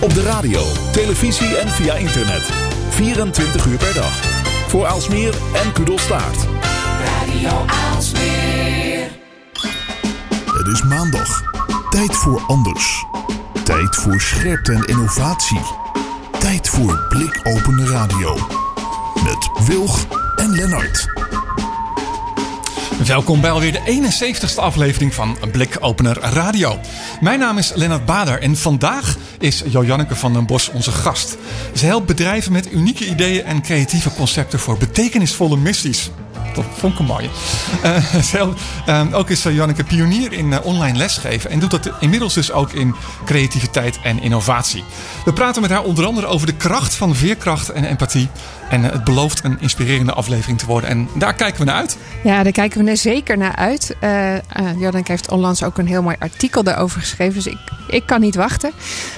Op de radio, televisie en via internet. 24 uur per dag. Voor Aalsmeer en Kudelstaart. Radio Aalsmeer. Het is maandag. Tijd voor anders. Tijd voor scherpte en innovatie. Tijd voor blikopende radio. Met Wilg en Lennart. Welkom bij alweer de 71ste aflevering van Blikopener Radio. Mijn naam is Lennart Bader en vandaag is Janneke van den Bos onze gast. Ze helpt bedrijven met unieke ideeën en creatieve concepten voor betekenisvolle missies. Dat vond ik een mooie. Uh, ook is Janneke pionier in online lesgeven en doet dat inmiddels dus ook in creativiteit en innovatie. We praten met haar onder andere over de kracht van veerkracht en empathie. En uh, het belooft een inspirerende aflevering te worden. En daar kijken we naar uit. Ja, daar kijken we er zeker naar uit. Janneke heeft onlangs ook een heel mooi artikel daarover geschreven. Dus ik, ik kan niet wachten.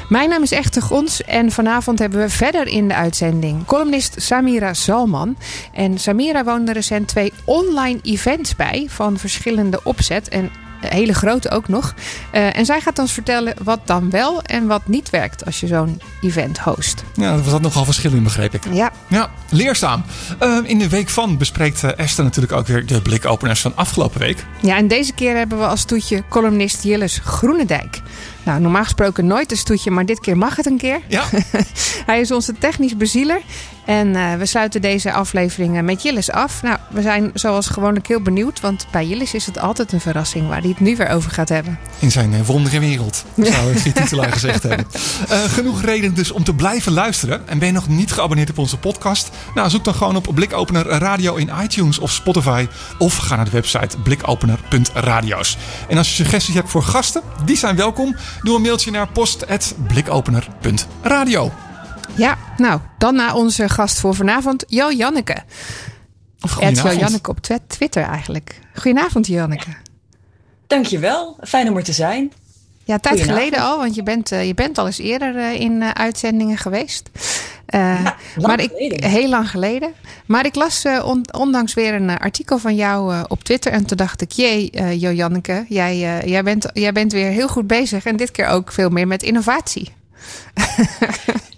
Mijn naam is Echte Gons. En vanavond hebben we verder in de uitzending columnist Samira Salman. En Samira woonde recent twee online events bij van verschillende opzet. En hele grote ook nog. Uh, en zij gaat ons vertellen wat dan wel en wat niet werkt als je zo'n event host. Ja, er zat nogal verschil in, begreep ik. Ja. Ja, leerzaam. Uh, in de week van bespreekt uh, Esther natuurlijk ook weer de blikopeners van afgelopen week. Ja, en deze keer hebben we als toetje columnist Jilles Groenendijk. Nou, normaal gesproken nooit een stoetje, maar dit keer mag het een keer. Ja. Hij is onze technisch bezieler. En uh, we sluiten deze aflevering met Jillis af. Nou, we zijn zoals gewoonlijk heel benieuwd. Want bij Jillis is het altijd een verrassing waar hij het nu weer over gaat hebben. In zijn uh, wondere wereld, zou de titulaar gezegd hebben. Uh, genoeg reden dus om te blijven luisteren. En ben je nog niet geabonneerd op onze podcast? Nou, zoek dan gewoon op Blikopener Radio in iTunes of Spotify. Of ga naar de website blikopener.radio's. En als je suggesties hebt voor gasten, die zijn welkom. Doe een mailtje naar post.blikopener.radio. Ja, nou, dan naar onze gast voor vanavond, Jo Janneke. Of Jo Janneke op Twitter eigenlijk. Goedenavond, Janneke. Dankjewel, fijn om er te zijn. Ja, tijd geleden al, want je bent, uh, je bent al eens eerder uh, in uh, uitzendingen geweest. ja, maar ik, geleden. heel lang geleden. Maar ik las on, ondanks weer een artikel van jou op Twitter. En toen dacht ik, jee, Jo Janneke, jij, jij, bent, jij bent weer heel goed bezig. En dit keer ook veel meer met innovatie.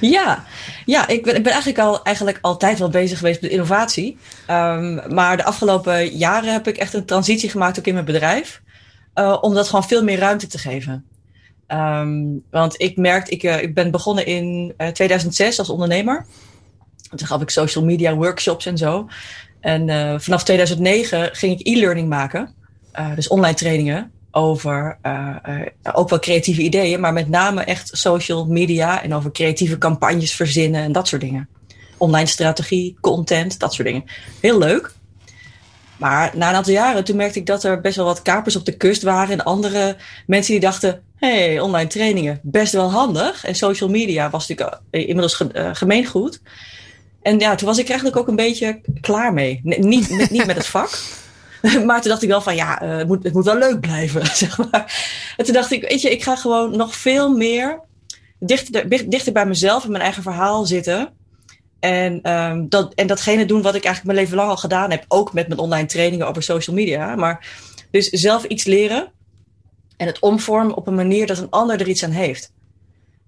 ja, ja ik, ben, ik ben eigenlijk, al, eigenlijk altijd wel bezig geweest met innovatie. Um, maar de afgelopen jaren heb ik echt een transitie gemaakt ook in mijn bedrijf. Uh, om dat gewoon veel meer ruimte te geven. Um, want ik merkte, ik, uh, ik ben begonnen in uh, 2006 als ondernemer. Toen gaf ik social media workshops en zo. En vanaf 2009 ging ik e-learning maken. dus online trainingen over uh, uh, ook wel creatieve ideeën, maar met name echt social media en over creatieve campagnes verzinnen en dat soort dingen. Online strategie, content, dat soort dingen. Heel leuk. Maar na een aantal jaren, toen merkte ik dat er best wel wat kapers op de kust waren en andere mensen die dachten, hey, online trainingen, best wel handig. En social media was natuurlijk inmiddels ge uh, gemeengoed. En ja, toen was ik eigenlijk ook een beetje klaar mee. Niet, niet met het vak. maar toen dacht ik wel van ja, uh, het, moet, het moet wel leuk blijven, zeg maar. En toen dacht ik, weet je, ik ga gewoon nog veel meer dichter, dichter bij mezelf en mijn eigen verhaal zitten. En, um, dat, en datgene doen wat ik eigenlijk mijn leven lang al gedaan heb. Ook met mijn online trainingen over social media. Maar dus zelf iets leren en het omvormen op een manier dat een ander er iets aan heeft.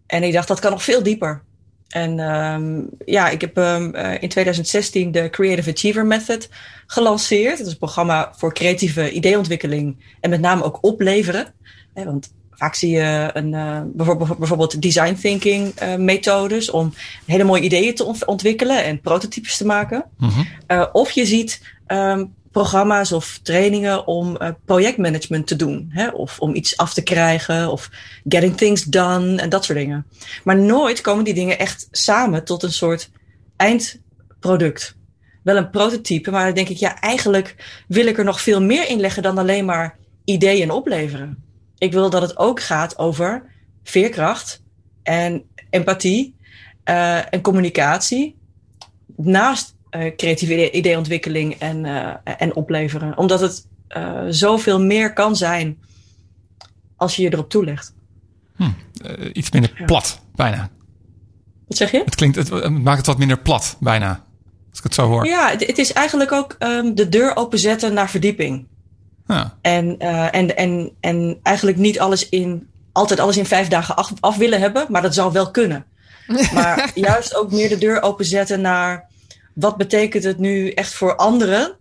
En ik dacht, dat kan nog veel dieper. En um, ja, ik heb um, uh, in 2016 de Creative Achiever Method gelanceerd. Dat is een programma voor creatieve ideeontwikkeling en met name ook opleveren. Hè, want vaak zie je een, uh, bijvoorbeeld, bijvoorbeeld design thinking uh, methodes om hele mooie ideeën te ontwikkelen en prototypes te maken. Mm -hmm. uh, of je ziet um, programma's of trainingen om uh, projectmanagement te doen. Hè? Of om iets af te krijgen of getting things done en dat soort dingen. Maar nooit komen die dingen echt samen tot een soort eindproduct. Wel een prototype, maar dan denk ik, ja, eigenlijk wil ik er nog veel meer in leggen dan alleen maar ideeën opleveren. Ik wil dat het ook gaat over veerkracht en empathie uh, en communicatie. Naast creatieve ideeontwikkeling en, uh, en opleveren. Omdat het uh, zoveel meer kan zijn als je je erop toelegt. Hm, iets minder ja. plat, bijna. Wat zeg je? Het, klinkt, het, maakt het wat minder plat, bijna. Als ik het zo hoor. Ja, het, het is eigenlijk ook um, de deur openzetten naar verdieping. Ja. En, en, en, en eigenlijk niet alles in altijd alles in vijf dagen af, af willen hebben, maar dat zou wel kunnen. Maar juist ook meer de deur openzetten naar wat betekent het nu echt voor anderen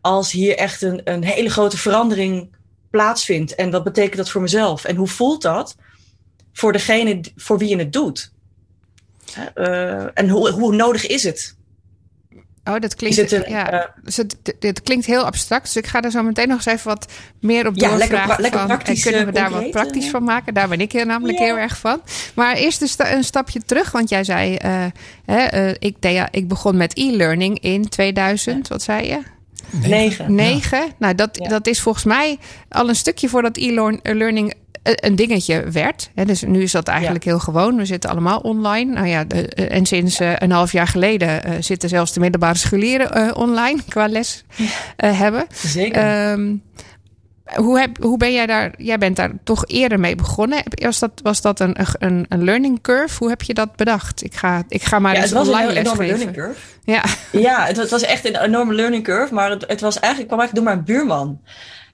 als hier echt een, een hele grote verandering plaatsvindt. En wat betekent dat voor mezelf? En hoe voelt dat voor degene voor wie je het doet? Uh, en hoe, hoe nodig is het? Oh, dat klinkt, een, ja, uh, dus het, dit klinkt heel abstract. Dus ik ga er zo meteen nog eens even wat meer op doorvragen. Ja, lekker, lekker kunnen we daar wat praktisch van maken? Daar ben ik heel, namelijk heel erg van. Maar eerst een, sta, een stapje terug. Want jij zei, uh, hè, uh, ik, ja, ik begon met e-learning in 2000. Wat zei je? Negen. Negen. Nou, dat, dat is volgens mij al een stukje voordat e-learning een dingetje werd. Dus nu is dat eigenlijk heel gewoon. We zitten allemaal online. Nou ja, en sinds eh, een half jaar geleden eh, zitten zelfs de middelbare scholieren eh, online qua les hebben. Zeker. Um, hoe, heb, hoe ben jij daar? Jij bent daar toch eerder mee begonnen. Was dat, was dat een, een, een learning curve? Hoe heb je dat bedacht? Ik ga, ik ga maar ja, eens het was online een enorme learning curve. Ja, ja het, was echt een enorme learning curve. Maar het, het was eigenlijk, kwam eigenlijk door mijn buurman.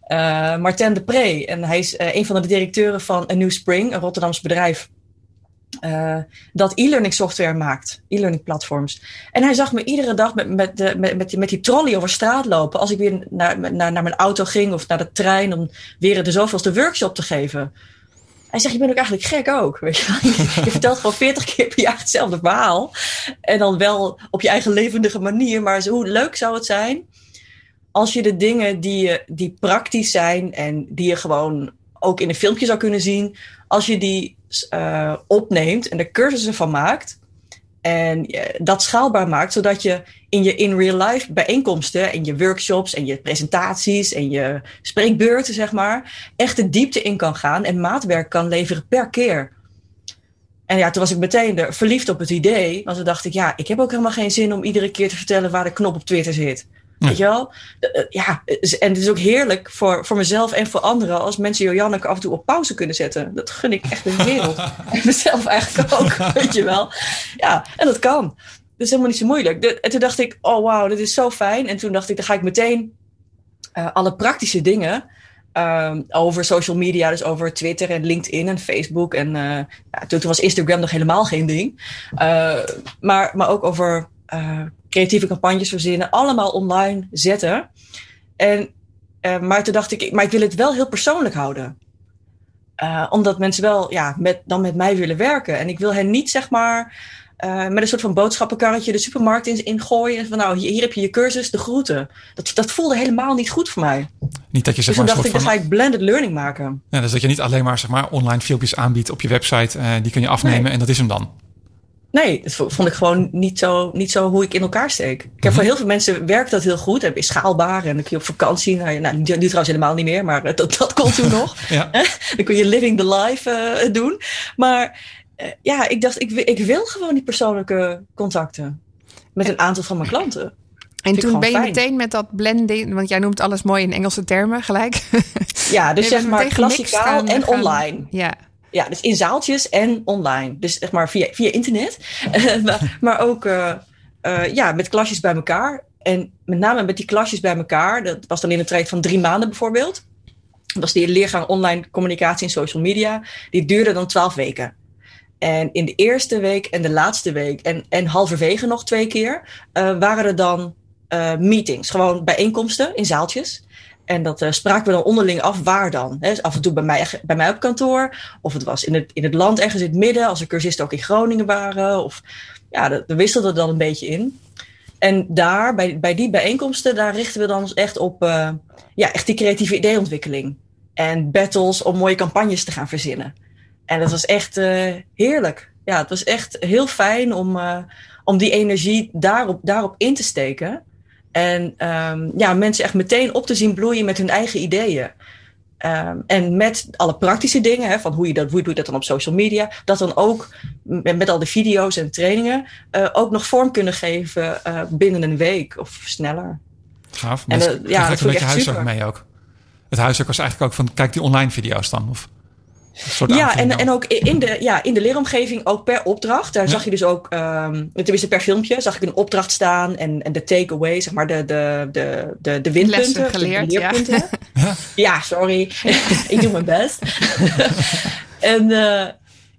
Uh, Martin de Pre. En hij is uh, een van de directeuren van A New Spring, een Rotterdams bedrijf. Uh, dat e-learning software maakt, e-learning platforms. En hij zag me iedere dag met, met, de, met, met, die, met die trolley over straat lopen. Als ik weer naar, naar, naar mijn auto ging of naar de trein om weer de zoveelste workshop te geven. Hij zegt, je bent ook eigenlijk gek ook. Weet je, vertelt gewoon 40 keer per jaar hetzelfde verhaal. En dan wel op je eigen levendige manier. Maar hoe leuk zou het zijn als je de dingen die, je, die praktisch zijn en die je gewoon ook in een filmpje zou kunnen zien, als je die uh, opneemt en er cursussen van maakt en dat schaalbaar maakt, zodat je in je in real life bijeenkomsten en je workshops en je presentaties en je spreekbeurten, zeg maar, echt de diepte in kan gaan en maatwerk kan leveren per keer. En ja, toen was ik meteen er verliefd op het idee. Want toen dacht ik, ja, ik heb ook helemaal geen zin om iedere keer te vertellen waar de knop op Twitter zit. Weet je wel? Eh, ja, en het is ook heerlijk voor, voor mezelf en voor anderen als mensen Joanneke af en toe op pauze kunnen zetten. Dat gun ik echt de wereld. en mezelf eigenlijk ook, weet je wel. Ja, en dat kan. Dat is helemaal niet zo moeilijk. en toen dacht ik, oh wauw, dit is zo fijn. En toen dacht ik, dan ga ik meteen uh, alle praktische dingen um, over social media, dus over Twitter en LinkedIn en Facebook. En uh, ja, toen, toen, was Instagram nog helemaal geen ding. Uh, maar, maar ook over creatieve campagnes verzinnen, allemaal online zetten. En, uh, maar toen dacht ik, maar ik wil het wel heel persoonlijk houden. Uh, omdat mensen wel ja, met, dan met mij willen werken. En ik wil hen niet zeg maar uh, met een soort van boodschappenkarretje de supermarkt in, in gooien. Van nou, hier, hier, heb je je cursus, de groeten. Dat, dat voelde helemaal niet goed voor mij. Niet dat je zeg dus maar. dacht ik, dan ga ik blended learning maken. Ja, dus dat je niet alleen maar zeg maar online filmpjes aanbiedt op je website. die kun je afnemen nee. en dat is hem dan. Nee, dat vond ik gewoon niet zo, niet zo hoe ik in elkaar steek. Ik heb voor heel veel mensen werkt dat heel goed. Dat is schaalbaar en dan kun je op vakantie. Nou, nou nu, nu trouwens helemaal niet meer, maar dat, dat komt toen nog. Ja. Dan kun je living the life uh, doen. Maar uh, ja, ik dacht, ik, ik wil gewoon die persoonlijke contacten met een aantal van mijn klanten. En toen ben je fijn. meteen met dat blending, want jij noemt alles mooi in Engelse termen gelijk. Ja, dus zeg maar klassikaal en gaan, online. Ja. Ja, dus in zaaltjes en online. Dus zeg maar via, via internet. maar, maar, ook uh, uh, ja, met klasjes bij elkaar. En met name met die klasjes bij elkaar. Dat was dan in een traject van drie maanden bijvoorbeeld. Dat was die leergang online communicatie en social media. Die duurde dan twaalf weken. En in de eerste week en de laatste week en, en halverwege nog twee keer waren er dan meetings. Gewoon bijeenkomsten in zaaltjes. En dat uh, spraken we dan onderling af waar dan. Hè? Dus af en toe bij mij, bij mij op kantoor. Of het was in het, in het land ergens in het midden. Als er cursisten ook in Groningen waren. Of ja, dat, dat wisselde dan een beetje in. En daar, bij, bij die bijeenkomsten, daar richten we dan echt op uh, ja, echt die creatieve ideeontwikkeling. En battles om mooie campagnes te gaan verzinnen. En dat was echt uh, heerlijk. Ja, het was echt heel fijn om, om die energie daarop, daarop in te steken. En um, ja, mensen echt meteen op te zien bloeien met hun eigen ideeën. Um, en met alle praktische dingen, hè, van hoe je, dat, hoe doe je dat dan op social media, dat dan ook met, met al de video's en trainingen uh, ook nog vorm kunnen geven uh, binnen een week of sneller. Gaaf. En, uh, ja, dat een beetje huiswerk mee ook. Het huiswerk was eigenlijk ook van, kijk die online video's dan? Of? Ja, en, en ook in de, ja, in de leeromgeving ook per opdracht. Daar ja. zag je dus ook, um, tenminste per filmpje, zag ik een opdracht staan en, en de takeaway, zeg maar, de, de, de, de, de winpunten. Lessen geleerd, de leerpunten. Ja. ja, sorry. ik doe mijn best. En uh,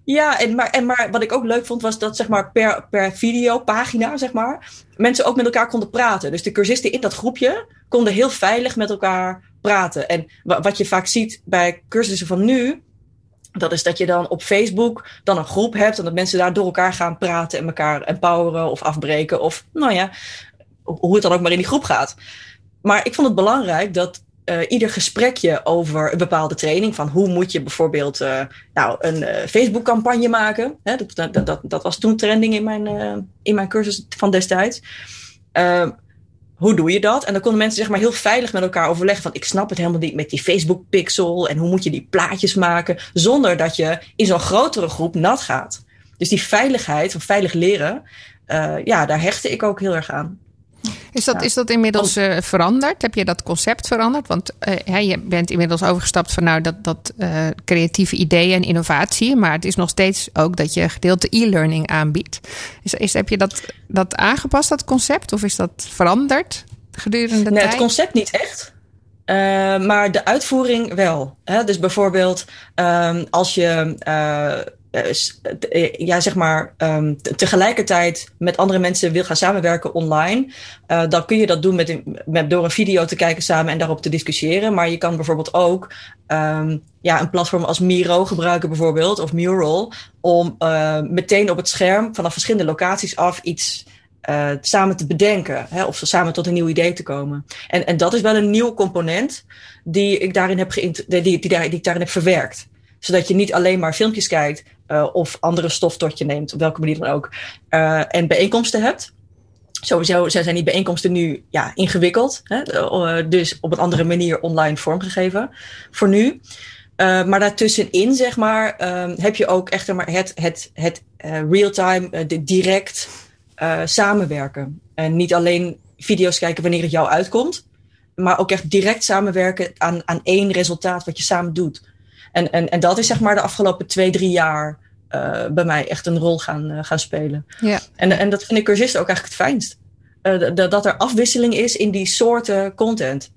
ja, en maar, en maar wat ik ook leuk vond was dat zeg maar per, per videopagina, zeg maar, mensen ook met elkaar konden praten. Dus de cursisten in dat groepje konden heel veilig met elkaar praten. En wat je vaak ziet bij cursussen van nu, dat is dat je dan op Facebook dan een groep hebt en dat mensen daar door elkaar gaan praten en elkaar empoweren of afbreken of nou ja, hoe het dan ook maar in die groep gaat. Maar ik vond het belangrijk dat uh, ieder gesprekje over een bepaalde training, van hoe moet je bijvoorbeeld uh, nou, een uh, Facebook-campagne maken. Hè, dat, dat, dat, dat, was toen trending in mijn, in mijn cursus van destijds. Hoe doe je dat? En dan konden mensen zeg maar heel veilig met elkaar overleggen van ik snap het helemaal niet met die Facebook pixel en hoe moet je die plaatjes maken zonder dat je in zo'n grotere groep nat gaat. Dus die veiligheid van veilig leren, uh, ja, daar hechtte ik ook heel erg aan. Is dat, is dat inmiddels uh, veranderd? Heb je dat concept veranderd? Want uh, je bent inmiddels overgestapt van nou, dat, dat uh, creatieve ideeën en innovatie. Maar het is nog steeds ook dat je gedeelte e-learning aanbiedt. Is, is, heb je dat, dat aangepast, dat concept? Of is dat veranderd gedurende de nee, tijd? Het concept niet echt. maar de uitvoering wel. Hè? Dus bijvoorbeeld um, als je uh, ja, zeg maar, um, tegelijkertijd met andere mensen wil gaan samenwerken online, uh, dan kun je dat doen met, met, door een video te kijken samen en daarop te discussiëren. Maar je kan bijvoorbeeld ook um, ja, een platform als Miro gebruiken, bijvoorbeeld, of Mural, om meteen op het scherm vanaf verschillende locaties af iets samen te bedenken. Hè, of samen tot een nieuw idee te komen. En, en dat is wel een nieuwe component die ik daarin heb, die, die, die ik daarin heb verwerkt zodat je niet alleen maar filmpjes kijkt uh, of andere stof tot je neemt, op welke manier dan ook, uh, en bijeenkomsten hebt. Sowieso zijn die bijeenkomsten nu ja, ingewikkeld, hè? Uh, dus op een andere manier online vormgegeven voor nu. maar daartussenin, zeg maar, heb je ook echt maar het, het, het real-time, direct samenwerken. En niet alleen video's kijken wanneer het jou uitkomt, maar ook echt direct samenwerken aan, aan één resultaat wat je samen doet. En, en, en dat is zeg maar de afgelopen twee, drie jaar uh, bij mij echt een rol gaan, uh, gaan spelen. Ja. En, en dat vind ik cursisten ook eigenlijk het fijnst. Uh, dat er afwisseling is in die soorten content.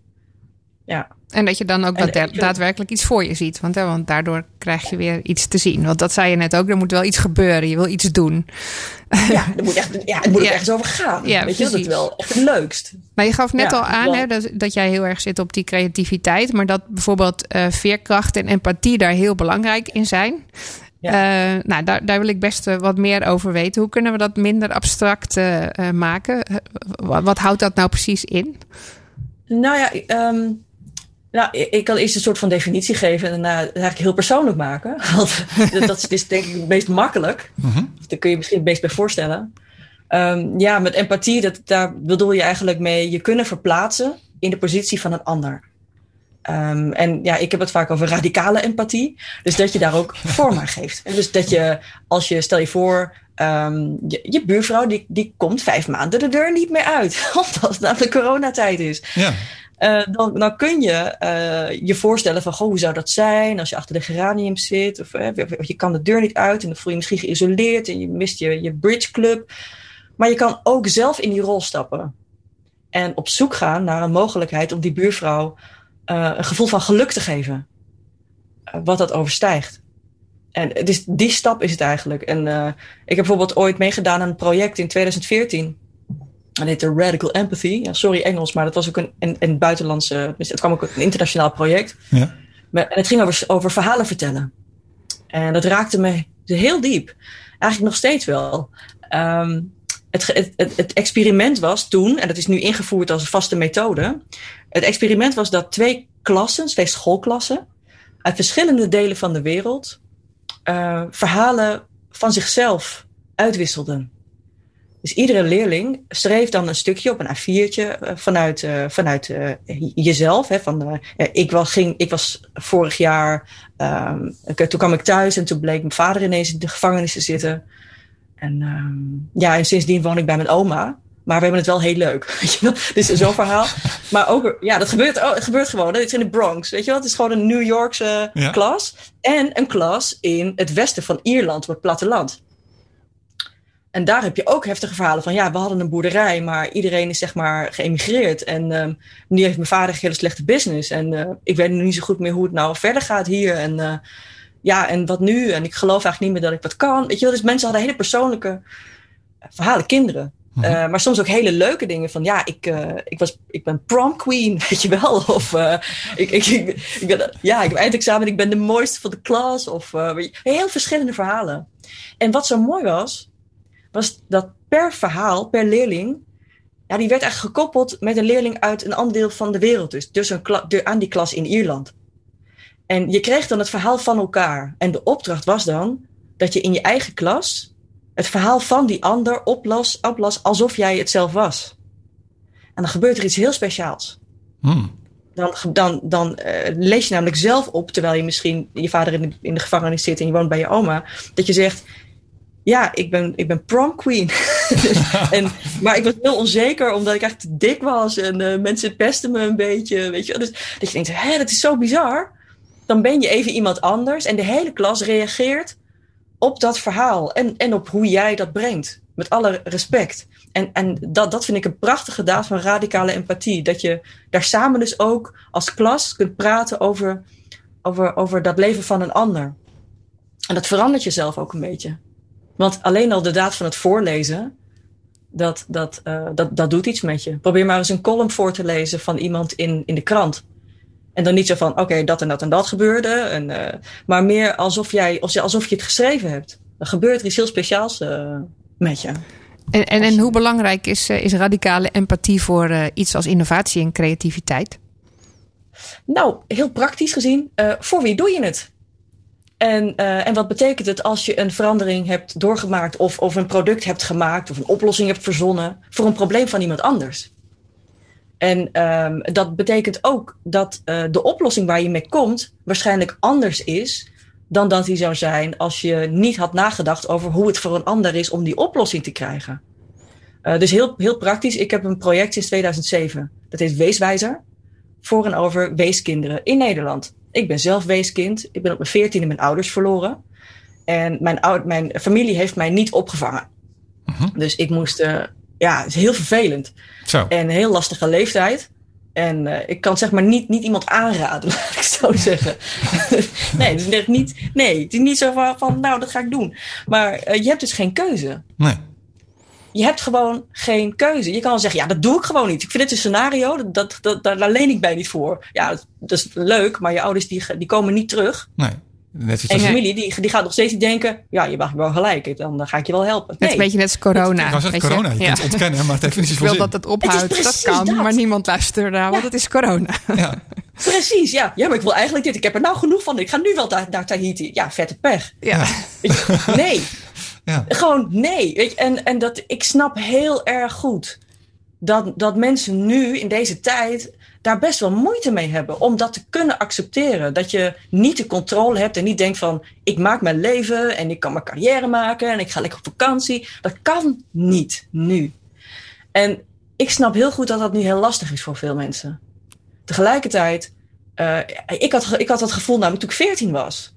Ja. En dat je dan ook en, daadwerkelijk iets voor je ziet. Want, hè, want daardoor krijg je weer iets te zien. Want dat zei je net ook, er moet wel iets gebeuren. Je wil iets doen. Ja, er moet echt, ja het moet ja. ergens over gaan. Ja, Weet je, dat is wel echt het leukst. Maar je gaf net ja, al aan hè, dat, dat jij heel erg zit op die creativiteit. Maar dat bijvoorbeeld uh, veerkracht en empathie daar heel belangrijk in zijn. Ja. Uh, nou, daar, daar wil ik best uh, wat meer over weten. Hoe kunnen we dat minder abstract maken? Wat, wat, houdt dat nou precies in? Nou ja, um, nou, ik kan eerst een soort van definitie geven en daarna eigenlijk heel persoonlijk maken. Want dat is denk ik het meest makkelijk. Mm -hmm. Daar kun je misschien het meest bij voorstellen. Um, ja, met empathie, dat, daar bedoel je eigenlijk mee je kunnen verplaatsen in de positie van een ander. Um, en ja, ik heb het vaak over radicale empathie. Dus dat je daar ook vorm aan geeft. En dus dat je, als je, stel je voor, um, je, je, buurvrouw die, die komt vijf maanden de deur niet meer uit. Omdat het namelijk coronatijd is. Ja. Uh, dan, dan kun je uh, je voorstellen van, goh, hoe zou dat zijn als je achter de geranium zit? Of je kan de deur niet uit en dan voel je, misschien geïsoleerd en je mist je, je bridge club. Maar je kan ook zelf in die rol stappen. En op zoek gaan naar een mogelijkheid om die buurvrouw uh, een gevoel van geluk te geven. Wat dat overstijgt. En dus die stap is het eigenlijk. En ik heb bijvoorbeeld ooit meegedaan aan een project in 2014. Dat heette Radical Empathy. Ja, sorry Engels, maar dat was ook een, een, een buitenlandse... Dus het kwam ook een internationaal project. Ja. Maar, en het ging over, over verhalen vertellen. En dat raakte me heel diep. Eigenlijk nog steeds wel. Um, het, het, het, experiment was toen, en dat is nu ingevoerd als een vaste methode. Het experiment was dat twee klassen, twee schoolklassen, uit verschillende delen van de wereld uh, verhalen van zichzelf uitwisselden. Dus iedere leerling schreef dan een stukje op een A4'tje uh, vanuit, uh, vanuit jezelf. Hè, van, ik, was, ging, ik was vorig jaar, um, toen kwam ik thuis en toen bleek mijn vader ineens in de gevangenis te zitten. En um, ja, en sindsdien woon ik bij mijn oma. Maar we hebben het wel heel leuk. Weet je wel? Dus zo'n verhaal. Maar ook, ja, dat gebeurt, oh, het gebeurt gewoon. Het is in de Bronx. Weet je wel? Het is gewoon een New Yorkse ja. klas. En een klas in het westen van Ierland, op het platteland. En daar heb je ook heftige verhalen van. Ja, we hadden een boerderij, maar iedereen is zeg maar geëmigreerd. En um, nu heeft mijn vader een hele slechte business. En uh, ik weet nu niet zo goed meer hoe het nou verder gaat hier. En uh, ja, en wat nu? En ik geloof eigenlijk niet meer dat ik wat kan. Weet je wel, dus mensen hadden hele persoonlijke verhalen, kinderen. Mhm. Uh, maar soms ook hele leuke dingen van ja, ik, uh, ik, was, ik ben prom queen, weet je wel. Of uh, ik, ik, ik, ik ben, ja, ik heb eindexamen, ik ben de mooiste van de klas. Of heel verschillende verhalen. En wat zo mooi was, was dat per verhaal, per leerling, ja, die werd eigenlijk gekoppeld met een leerling uit een ander deel van de wereld. Dus, dus een aan die klas in Ierland. En je kreeg dan het verhaal van elkaar. En de opdracht was dan dat je in je eigen klas het verhaal van die ander oplas, oplas alsof jij het zelf was. En dan gebeurt er iets heel speciaals. Hmm. Dan, dan, dan uh, lees je namelijk zelf op, terwijl je misschien je vader in de, in de gevangenis zit en je woont bij je oma, dat je zegt: Ja, ik ben, ik ben prom queen. en, maar ik was heel onzeker omdat ik echt te dik was en uh, mensen pesten me een beetje. Weet je? Dus dat je denkt: Hé, dat is zo bizar. Dan ben je even iemand anders en de hele klas reageert op dat verhaal en, en op hoe jij dat brengt. Met alle respect. En, en dat, dat vind ik een prachtige daad van radicale empathie. Dat je daar samen dus ook als klas kunt praten over, over, over dat leven van een ander. En dat verandert jezelf ook een beetje. Want alleen al de daad van het voorlezen, dat, dat, uh, dat, dat doet iets met je. Probeer maar eens een column voor te lezen van iemand in, in de krant. En dan niet zo van, oké, okay, dat en dat en dat gebeurde. En, uh, maar meer alsof, jij, alsof je het geschreven hebt. Dan gebeurt er iets heel speciaals uh, met je. En, en, en hoe belangrijk is, is radicale empathie voor iets als innovatie en creativiteit? Nou, heel praktisch gezien, voor wie doe je het? En, en wat betekent het als je een verandering hebt doorgemaakt of, of een product hebt gemaakt of een oplossing hebt verzonnen voor een probleem van iemand anders? En um, dat betekent ook dat uh, de oplossing waar je mee komt waarschijnlijk anders is dan dat die zou zijn als je niet had nagedacht over hoe het voor een ander is om die oplossing te krijgen. Uh, dus heel, heel praktisch, ik heb een project sinds 2007. Dat heet Weeswijzer. Voor en over weeskinderen in Nederland. Ik ben zelf weeskind. Ik ben op mijn veertiende mijn ouders verloren. En mijn, oud, mijn familie heeft mij niet opgevangen. Uh -huh. Dus ik moest uh, ja, het is heel vervelend. Zo. En een heel lastige leeftijd. En uh, ik kan zeg maar niet, niet iemand aanraden, laat ik zo zeggen. nee, het is niet, nee, het is niet zo van, van nou, dat ga ik doen. Maar uh, je hebt dus geen keuze. Nee. Je hebt gewoon geen keuze. Je kan wel zeggen, ja, dat doe ik gewoon niet. Ik vind dit een scenario, dat, dat, dat, daar leen ik mij niet voor. Ja, dat, dat is leuk, maar je ouders die, die komen niet terug. Nee. Net en je familie die, die gaat nog steeds niet denken: ja, je mag wel gelijk, dan, ga ik je wel helpen. Het Nee. is een beetje net als corona. Ik wou zeggen corona, je, kunt het ontkennen, maar het heeft niet Ik zoveel wil zin. dat het ophoudt. Het dat kan, dat. maar niemand luistert naar, want het is corona. Ja. Precies, ja. Ja, maar ik wil eigenlijk dit. Ik heb er nou genoeg van. Ik ga nu wel naar, naar Tahiti. Ja, vette pech. Ja. Nee. Gewoon nee. Weet je, en, en dat, ik snap heel erg goed dat, dat mensen nu in deze tijd daar best wel moeite mee hebben om dat te kunnen accepteren. Dat je niet de controle hebt en niet denkt van ik maak mijn leven en ik kan mijn carrière maken en ik ga lekker op vakantie. Dat kan niet nu. En ik snap heel goed dat dat nu heel lastig is voor veel mensen. Tegelijkertijd, uh, ik, had, ik had dat gevoel namelijk toen ik 14 was.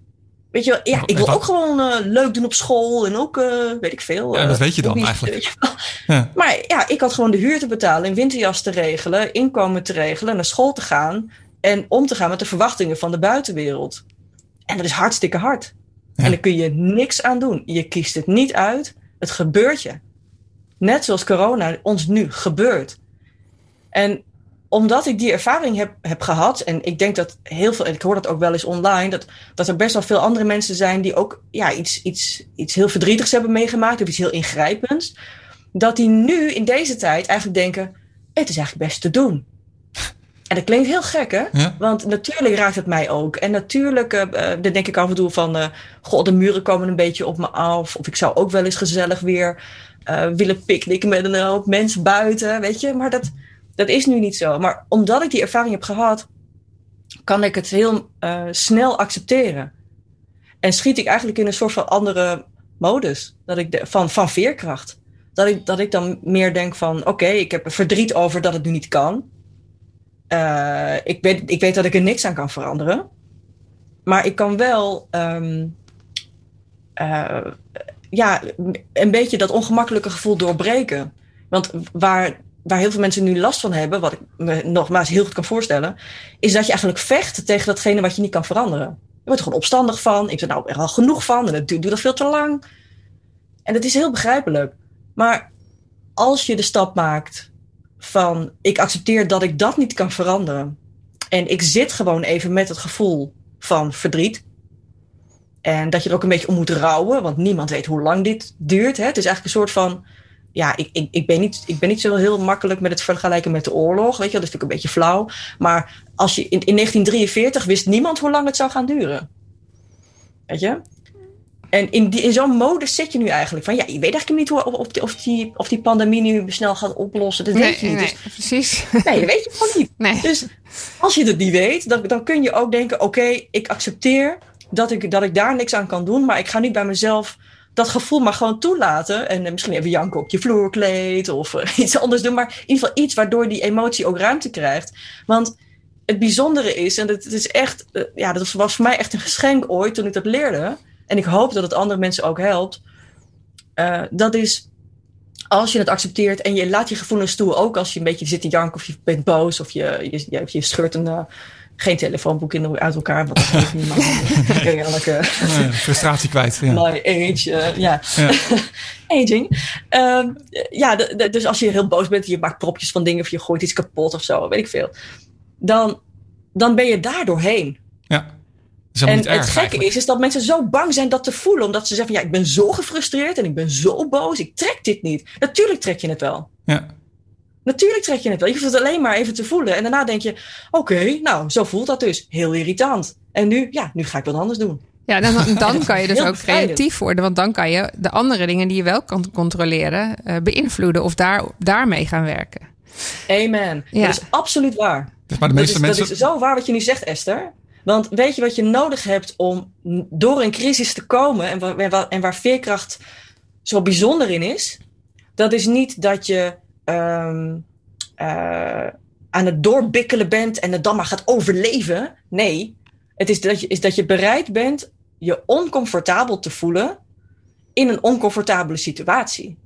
Weet je wel, ja, ik wil ook gewoon uh, leuk doen op school en ook, uh, weet ik veel. Ja, dat weet je dan eigenlijk. Ja. Maar ja, ik had gewoon de huur te betalen, een winterjas te regelen, inkomen te regelen, naar school te gaan en om te gaan met de verwachtingen van de buitenwereld. En dat is hartstikke hard. Ja. En daar kun je niks aan doen. Je kiest het niet uit, het gebeurt je. Net zoals corona ons nu gebeurt. En omdat ik die ervaring heb, heb gehad, en ik denk dat heel veel, en ik hoor dat ook wel eens online, dat, dat er best wel veel andere mensen zijn die ook ja, iets, iets, iets heel verdrietigs hebben meegemaakt, of iets heel ingrijpends, dat die nu in deze tijd eigenlijk denken: het is eigenlijk best te doen. En dat klinkt heel gek, hè? Ja. Want natuurlijk raakt het mij ook. En natuurlijk uh, dan denk ik af en toe van... Uh, goh, de muren komen een beetje op me af. Of ik zou ook wel eens gezellig weer uh, willen picknicken met een hoop mensen buiten, weet je. Maar dat, dat is nu niet zo. Maar omdat ik die ervaring heb gehad... kan ik het heel uh, snel accepteren. En schiet ik eigenlijk in een soort van andere modus. Dat ik van, van veerkracht. Dat ik, dat ik dan meer denk van... oké, ik heb er verdriet over dat het nu niet kan... Uh, ik, weet, ik weet dat ik er niks aan kan veranderen. Maar ik kan wel um, uh, ja, een beetje dat ongemakkelijke gevoel doorbreken. Want waar, waar heel veel mensen nu last van hebben, wat ik me nogmaals heel goed kan voorstellen, is dat je eigenlijk vecht tegen datgene wat je niet kan veranderen. wordt er gewoon opstandig van. Ik ben nou er al genoeg van en het duurt, al veel te lang. En dat is heel begrijpelijk. Maar als je de stap maakt van ik accepteer dat ik dat niet kan veranderen. En ik zit gewoon even met het gevoel van verdriet. En dat je er ook een beetje om moet rouwen, want niemand weet hoe lang dit duurt. Hè? Het is eigenlijk een soort van. Ja, ik, ik, ik, ben niet, ik ben niet zo heel makkelijk met het vergelijken met de oorlog. Weet je, dat is natuurlijk een beetje flauw. Maar als je, in, in 1943 wist niemand hoe lang het zou gaan duren. Weet je? En in, die, in zo'n modus zit je nu eigenlijk. Van ja, je weet eigenlijk niet hoe, of, die, of, die, of die pandemie nu snel gaat oplossen. Dat weet je niet. Nee, dus, precies. Nee, dat weet je gewoon niet. Nee. Dus als je het niet weet, dan, dan kun je ook denken: oké, ik accepteer dat ik, dat ik daar niks aan kan doen. Maar ik ga niet bij mezelf dat gevoel maar gewoon toelaten. En uh, misschien even janken op je vloerkleed of uh, iets anders doen. Maar in ieder geval iets waardoor die emotie ook ruimte krijgt. Want het bijzondere is, en het is echt, uh, ja, dat was voor mij echt een geschenk ooit toen ik dat leerde. En ik hoop dat het andere mensen ook helpt. dat is als je het accepteert en je laat je gevoelens toe, ook als je een beetje zit te janken of je bent boos of je, je, je, je scheurt een, geen telefoonboek in, uit elkaar. Want dat geeft niemand. Eerlijke, nee, frustratie kwijt. Ja. My age, uh, ja. ja. Aging. Uh, ja, dus als je heel boos bent, je maakt propjes van dingen of je gooit iets kapot of zo, weet ik veel. Dan, dan ben je daar doorheen. Ja. en het gekke eigenlijk. is, is dat mensen zo bang zijn dat te voelen. Omdat ze zeggen van ja, ik ben zo gefrustreerd en ik ben zo boos. Ik trek dit niet. Natuurlijk trek je het wel. Ja. Natuurlijk trek je het wel. Je hoeft het alleen maar even te voelen. En daarna denk je, oké, okay, nou, zo voelt dat dus. Heel irritant. En nu, ja, nu ga ik wat anders doen. Ja, dan, dan kan je dus ook creatief worden. Want dan kan je de andere dingen die je wel kan controleren, uh, beïnvloeden of daar, daarmee gaan werken. Amen. Ja. Dat is absoluut waar. Dus maar de meeste dat, is, mensen... dat is zo waar wat je nu zegt, Esther. Want weet je wat je nodig hebt om door een crisis te komen en waar, en waar veerkracht zo bijzonder in is? Dat is niet dat je um, uh, aan het doorbikkelen bent en het dan maar gaat overleven. Nee, het is dat je, is dat je bereid bent je oncomfortabel te voelen in een oncomfortabele situatie.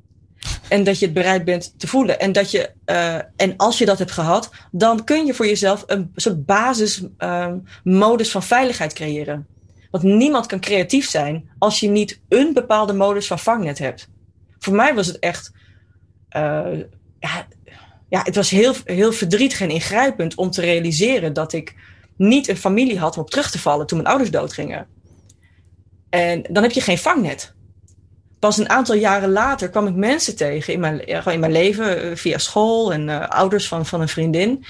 En dat je het bereid bent te voelen. En, dat je, uh, en als je dat hebt gehad, dan kun je voor jezelf een soort basismodus uh, van veiligheid creëren. Want niemand kan creatief zijn als je niet een bepaalde modus van vangnet hebt. Voor mij was het echt. Uh, ja, ja, het was heel, heel verdrietig en ingrijpend om te realiseren dat ik niet een familie had om op terug te vallen toen mijn ouders doodgingen. En dan heb je geen vangnet. Pas een aantal jaren later kwam ik mensen tegen in mijn, in mijn leven, via school en uh, ouders van, van een vriendin.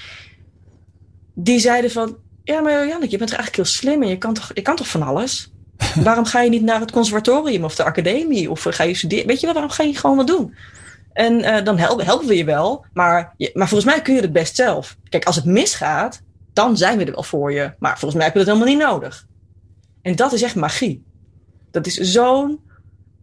Die zeiden van, ja maar Janneke, je bent eigenlijk heel slim en je kan toch, je kan toch van alles? waarom ga je niet naar het conservatorium of de academie? Of ga je studeren? Weet je wel, waarom ga je gewoon wat doen? En uh, dan helpen, we je wel. Maar, je, maar volgens mij kun je het best zelf. Kijk, als het misgaat, dan zijn we er wel voor je. Maar volgens mij heb je dat helemaal niet nodig. En dat is echt magie. Dat is zo'n.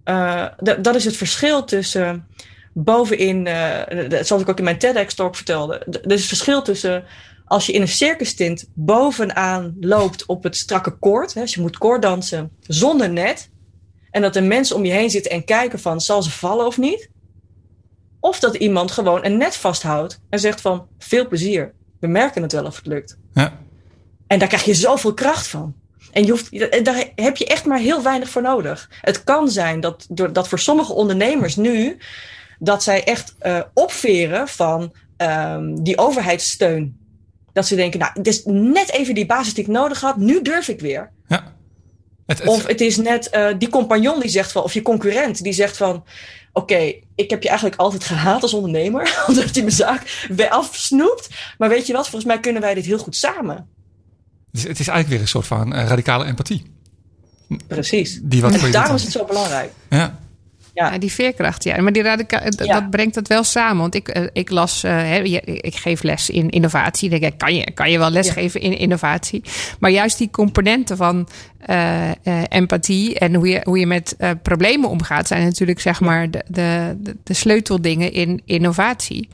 Uh, dat is het verschil tussen. Bovenin, uh, zoals ik ook in mijn TEDx-talk vertelde. Er is het verschil tussen. Als je in een circus tint bovenaan loopt op het strakke koord. Hè, dus je moet koorddansen zonder net. En dat er mensen om je heen zitten en kijken van. Zal ze vallen of niet? Of dat iemand gewoon een net vasthoudt en zegt van veel plezier. We merken het wel of het lukt. Ja. En daar krijg je zoveel kracht van. En je hoeft, daar heb je echt maar heel weinig voor nodig. Het kan zijn dat, dat voor sommige ondernemers nu, dat zij echt uh, opveren van um, die overheidssteun. Dat ze denken, nou, het is net even die basis die ik nodig had, nu durf ik weer. Ja. Het, het... Of het is net uh, die compagnon die zegt van, of je concurrent die zegt van, oké, okay, ik heb je eigenlijk altijd gehaat als ondernemer, omdat je mijn zaak weer afsnoept. Maar weet je wat, volgens mij kunnen wij dit heel goed samen. Dus het is eigenlijk weer een soort van uh, radicale empathie. Precies. Die wat en daarom is het zo belangrijk. Ja. Ja. die veerkracht, ja. Maar die radica ja. dat brengt het wel samen. Want ik, uh, ik las, uh, ik geef les in innovatie. Denk ik, kan je, kan je wel lesgeven in innovatie. Maar juist die componenten van uh, empathie en hoe je, hoe je met problemen omgaat, zijn natuurlijk zeg maar de, de, de sleuteldingen in innovatie.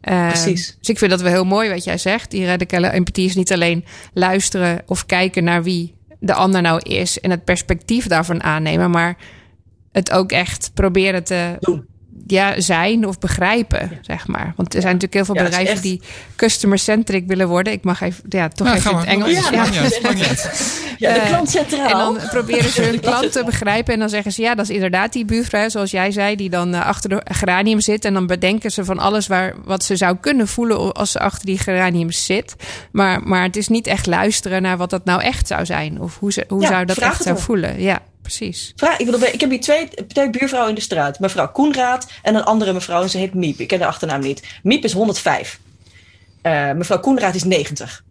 Precies. Dus ik vind dat wel heel mooi wat jij zegt. Die radicale empathie is niet alleen luisteren of kijken naar wie de ander nou is en het perspectief daarvan aannemen, maar het ook echt proberen te, ja, zijn of begrijpen, zeg maar. Want er zijn natuurlijk heel veel Ja, bedrijven echt- die customer-centric willen worden. Ik mag even, ja, toch Nou, even in het Engels. Ja, Ja. de Eh, klant centraal. En dan proberen ze hun klant te begrijpen. En dan zeggen ze, ja, dat is inderdaad die buurvrouw, zoals jij zei, die dan eh, achter de geranium zit. En dan bedenken ze van alles waar, wat ze zou kunnen voelen als ze achter die geraniums zit. Maar, maar het is niet echt luisteren naar wat dat nou echt zou zijn. Of hoe, ze, hoe Ja, zou dat echt zou voelen. Ja, precies. Ik, bedoel, ik heb hier twee, twee buurvrouwen in de straat. Mevrouw Koenraad en een andere mevrouw. En ze heet Miep. Ik ken de achternaam niet. Miep is 105. Eh, mevrouw Koenraad is 90.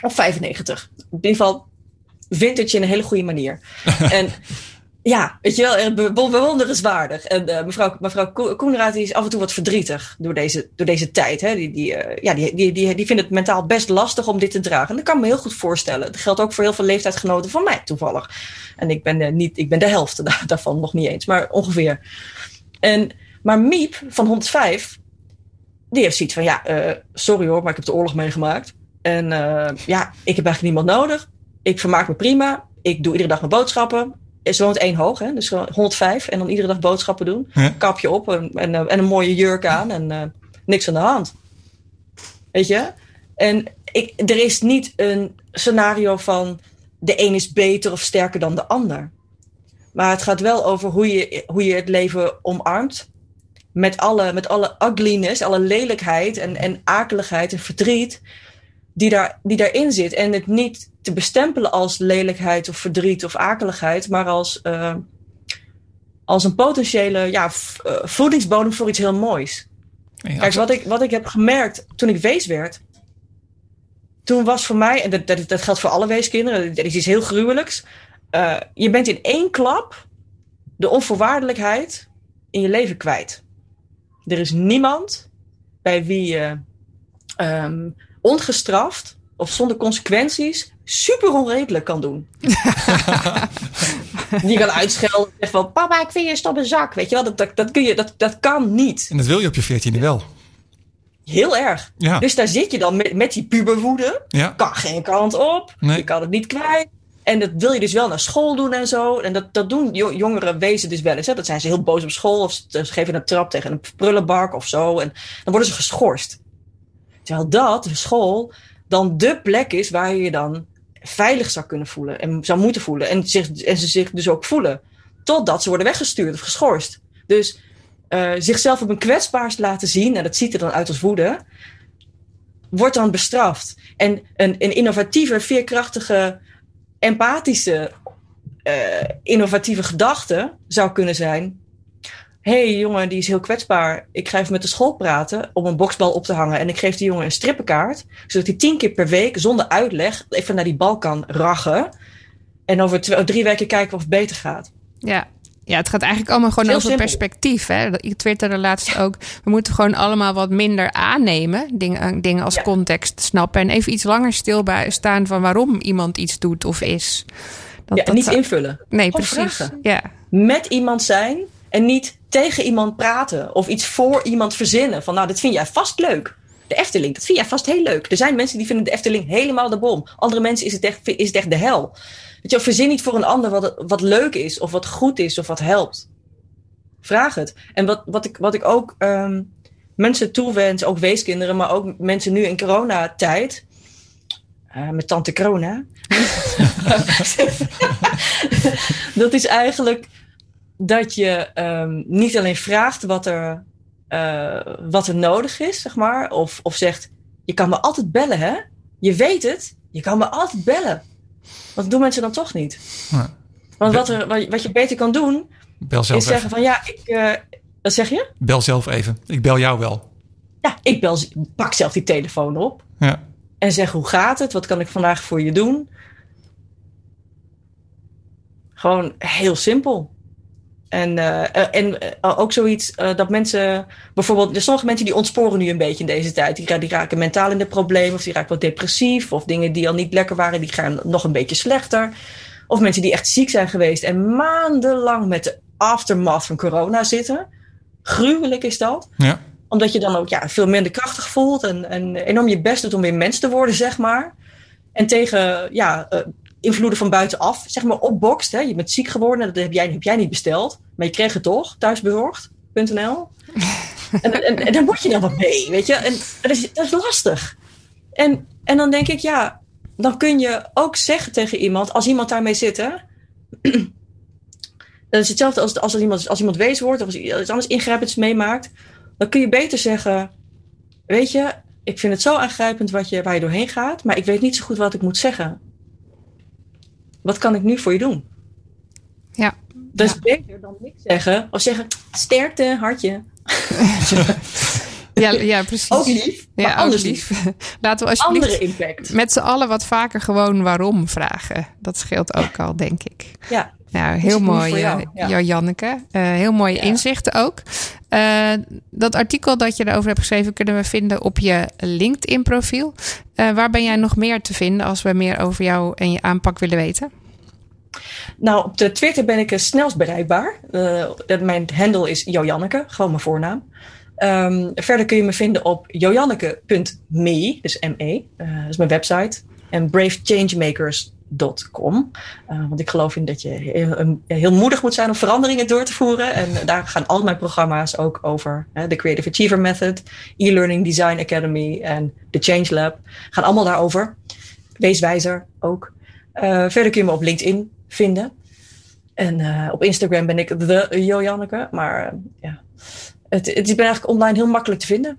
Of 95. In ieder geval vintage in een hele goede manier. en ja, weet je wel, be- be- bewonderenswaardig. En eh, mevrouw, mevrouw Ko- Koenraad die is af en toe wat verdrietig door deze, door deze tijd. Hè. Die, die, eh, ja, die, die, die, die vindt het mentaal best lastig om dit te dragen. En dat kan me heel goed voorstellen. Dat geldt ook voor heel veel leeftijdsgenoten van mij toevallig. En ik ben, eh, niet, ik ben de helft da- daarvan nog niet eens, maar ongeveer. En, maar Miep van 105, die heeft zoiets van: ja, sorry hoor, maar ik heb de oorlog meegemaakt. En ja, ik heb eigenlijk niemand nodig. Ik vermaak me prima. Ik doe iedere dag mijn boodschappen. Ze woont één hoog, hè? dus gewoon 105. En dan iedere dag boodschappen doen. Kapje op en, en, eh, en een mooie jurk aan. En eh, niks aan de hand. Weet je? En ik, er is niet een scenario van de een is beter of sterker dan de ander. Maar het gaat wel over hoe je, hoe je het leven omarmt. Met alle, met alle ugliness, alle lelijkheid en, en akeligheid en verdriet die, daar, die daarin zit. En het niet te bestempelen als lelijkheid of verdriet of akeligheid, maar als, eh, als een potentiële ja, eh, voedingsbodem voor iets heel moois. Ja, Kijk, wat ik, wat ik heb gemerkt toen ik wees werd. Toen was voor mij, en dat, dat, dat geldt voor alle weeskinderen, dat is iets heel gruwelijks. eh, je bent in één klap de onvoorwaardelijkheid in je leven kwijt. Er is niemand bij wie je ehm, ongestraft of zonder consequenties super onredelijk kan doen. Die kan uitschelden en zeggen van papa, ik vind je een stomme zak. Weet je wel, dat, dat, dat, kun je, dat, dat kan niet. En dat wil je op je veertiende wel. Heel erg. Ja. Dus daar zit je dan met, met die puberwoede. Ja. Kan geen kant op. Nee. Je kan het niet kwijt. En dat wil je dus wel naar school doen en zo. En dat, dat doen jo- jongeren wezen dus wel eens. Hè. Dat zijn ze heel boos op school. Of ze geven een trap tegen een prullenbak of zo. En dan worden ze geschorst. Terwijl dat, de school, dan de plek is waar je je dan veilig zou kunnen voelen. En zou moeten voelen. En, zich, en ze zich dus ook voelen. Totdat ze worden weggestuurd of geschorst. Dus eh, zichzelf op een kwetsbaarst laten zien. En dat ziet er dan uit als woede wordt dan bestraft. En een, een innovatieve, veerkrachtige, empathische, eh, innovatieve gedachte zou kunnen zijn: hey, jongen, die is heel kwetsbaar. Ik ga even met de school praten om een boksbal op te hangen. En ik geef die jongen een strippenkaart, zodat hij tien keer per week zonder uitleg even naar die bal kan rachen. En over twee, drie weken kijken of het beter gaat. Ja. Ja, het gaat eigenlijk allemaal gewoon over simpel. perspectief. Hè? Ik twitterde laatst ook. We moeten gewoon allemaal wat minder aannemen. Dingen, dingen als Ja. context snappen. En even iets langer stilstaan van waarom iemand iets doet of is. Dat, Ja, dat niet zou- invullen. Nee, precies. vragen. Ja. met iemand zijn en niet tegen iemand praten of iets voor iemand verzinnen. Van nou, dit vind jij vast leuk. De Efteling, dat vind jij vast heel leuk. Er zijn mensen die vinden de Efteling helemaal de bom. Andere mensen is het echt, is het echt de hel. Weet je, verzin niet voor een ander wat, wat leuk is of wat goed is of wat helpt. Vraag het. En wat, wat, ik, wat ik ook ehm, mensen toewens, ook weeskinderen, maar ook mensen nu in coronatijd. eh met tante corona. dat is eigenlijk dat je ehm, niet alleen vraagt wat er, eh, wat er nodig is, zeg maar. Of, of zegt, je kan me altijd bellen, hè? Je weet het, je kan me altijd bellen. Want dat doen mensen dan toch niet. Ja. Want wat, er, wat, wat je beter kan doen, Bel zelf is zeggen even. van ja, ik... eh, wat zeg je? Bel zelf even. Ik bel jou wel. Ja, ik bel, pak zelf die telefoon op. Ja. En zeg hoe gaat het? Wat kan ik vandaag voor je doen? Gewoon heel simpel. En, eh, eh, en eh, ook zoiets dat mensen, bijvoorbeeld, er sommige mensen die ontsporen nu een beetje in deze tijd. Die, die raken mentaal in de problemen, of die raken wat depressief, of dingen die al niet lekker waren, die gaan nog een beetje slechter. Of mensen die echt ziek zijn geweest en maandenlang met de aftermath van corona zitten. Gruwelijk is dat Ja. omdat je dan ook ja, veel minder krachtig voelt en, en enorm je best doet om weer mens te worden, zeg maar. En tegen ja, invloeden van buitenaf, zeg maar, opbokst. Hè. Je bent ziek geworden, dat heb jij, heb jij niet besteld, maar je kreeg het toch, thuis bezorgd. jojaneke.nl. en, en, en daar moet je dan wat mee, weet je. En dat is, dat is lastig. En, en dan denk ik, ja, dan kun je ook zeggen tegen iemand, als iemand daarmee zit, hè. Dat is hetzelfde als, als, iemand, als iemand wees wordt of als iets anders ingrijpends meemaakt. Dan kun je beter zeggen: Weet je, ik vind het zo aangrijpend wat je, waar je doorheen gaat, maar ik weet niet zo goed wat ik moet zeggen. Wat kan ik nu voor je doen? Ja. Dat is beter dan niks zeggen of zeggen: Sterkte, hartje. Ja, ja, precies. Ook lief, maar Ja, ook anders lief. lief. Laten we alsjeblieft Andere impact. met z'n allen wat vaker gewoon waarom vragen. Dat scheelt ook al, denk ik. Ja, Nou, heel mooi, jou? eh, Ja. Janneke. Eh, heel mooie Ja. inzichten ook. Eh, dat artikel dat je erover hebt geschreven kunnen we vinden op je LinkedIn-profiel. Waar ben jij nog meer te vinden als we meer over jou en je aanpak willen weten? Nou, op de Twitter ben ik het snelst bereikbaar. Mijn handle is Jojanneke, gewoon mijn voornaam. Ehm, verder kun je me vinden op jojanneke.me, dus ME, dat is mijn website. En bravechangemakers.com. Eh, want ik geloof in dat je heel, moedig moet zijn om veranderingen door te voeren. En daar gaan al mijn programma's ook over. De Creative Achiever Method, E-Learning Design Academy en de Change Lab. Gaan allemaal daarover. Wees wijzer ook. Eh, verder kun je me op LinkedIn vinden. En eh, op Instagram ben ik de Jojanneke. Maar ja, het, het, ik ben eigenlijk online heel makkelijk te vinden.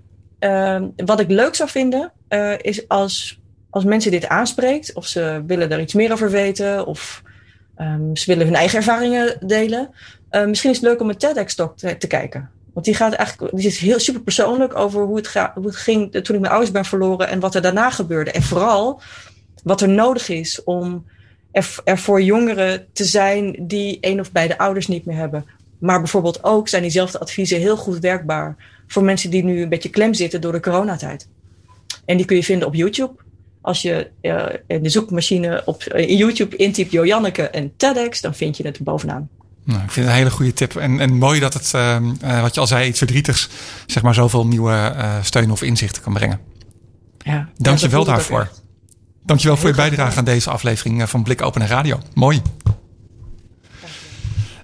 Wat ik leuk zou vinden, is als, als mensen dit aanspreekt. Of ze willen er iets meer over weten. Of ehm, ze willen hun eigen ervaringen delen. Eh, misschien is het leuk om een TEDx-talk te, te kijken. Want die gaat eigenlijk, die is heel super persoonlijk over hoe het, ga, hoe het ging toen ik mijn ouders ben verloren. En wat er daarna gebeurde. En vooral wat er nodig is om er, er voor jongeren te zijn die een of beide ouders niet meer hebben. Maar bijvoorbeeld ook zijn diezelfde adviezen heel goed werkbaar voor mensen die nu een beetje klem zitten door de coronatijd. En die kun je vinden op YouTube. Als je eh, in de zoekmachine op in YouTube intypt Jojanneke en TEDx, dan vind je het bovenaan. Nou, ik vind het een hele goede tip. En, en mooi dat het, ehm, eh, wat je al zei, iets verdrietigs, zeg maar, zoveel nieuwe eh, steun of inzichten kan brengen. Ja, Dank je wel daarvoor. echt. Dankjewel voor je bijdrage aan deze aflevering van Blik Open Radio. Mooi.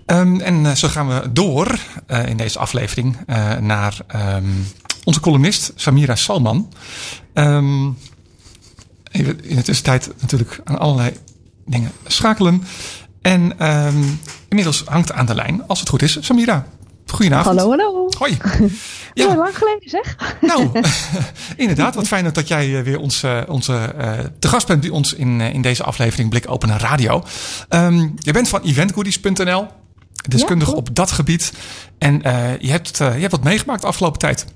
Ehm, en zo gaan we door in deze aflevering naar ehm, onze columnist Samira Salman. Even in de tussentijd natuurlijk aan allerlei dingen schakelen. En ehm, inmiddels hangt aan de lijn, als het goed is, Samira. Goedenavond. Hallo, hallo. Hoi. Ja. Lang geleden zeg. nou, inderdaad. Wat fijn dat jij eh, weer eh, onze, eh, te gast bent bij ons in, in deze aflevering Blik Open Radio. Ehm, je bent van eventgoodies.nl, deskundig Ja, op dat gebied. En je, hebt, je hebt wat meegemaakt de afgelopen tijd.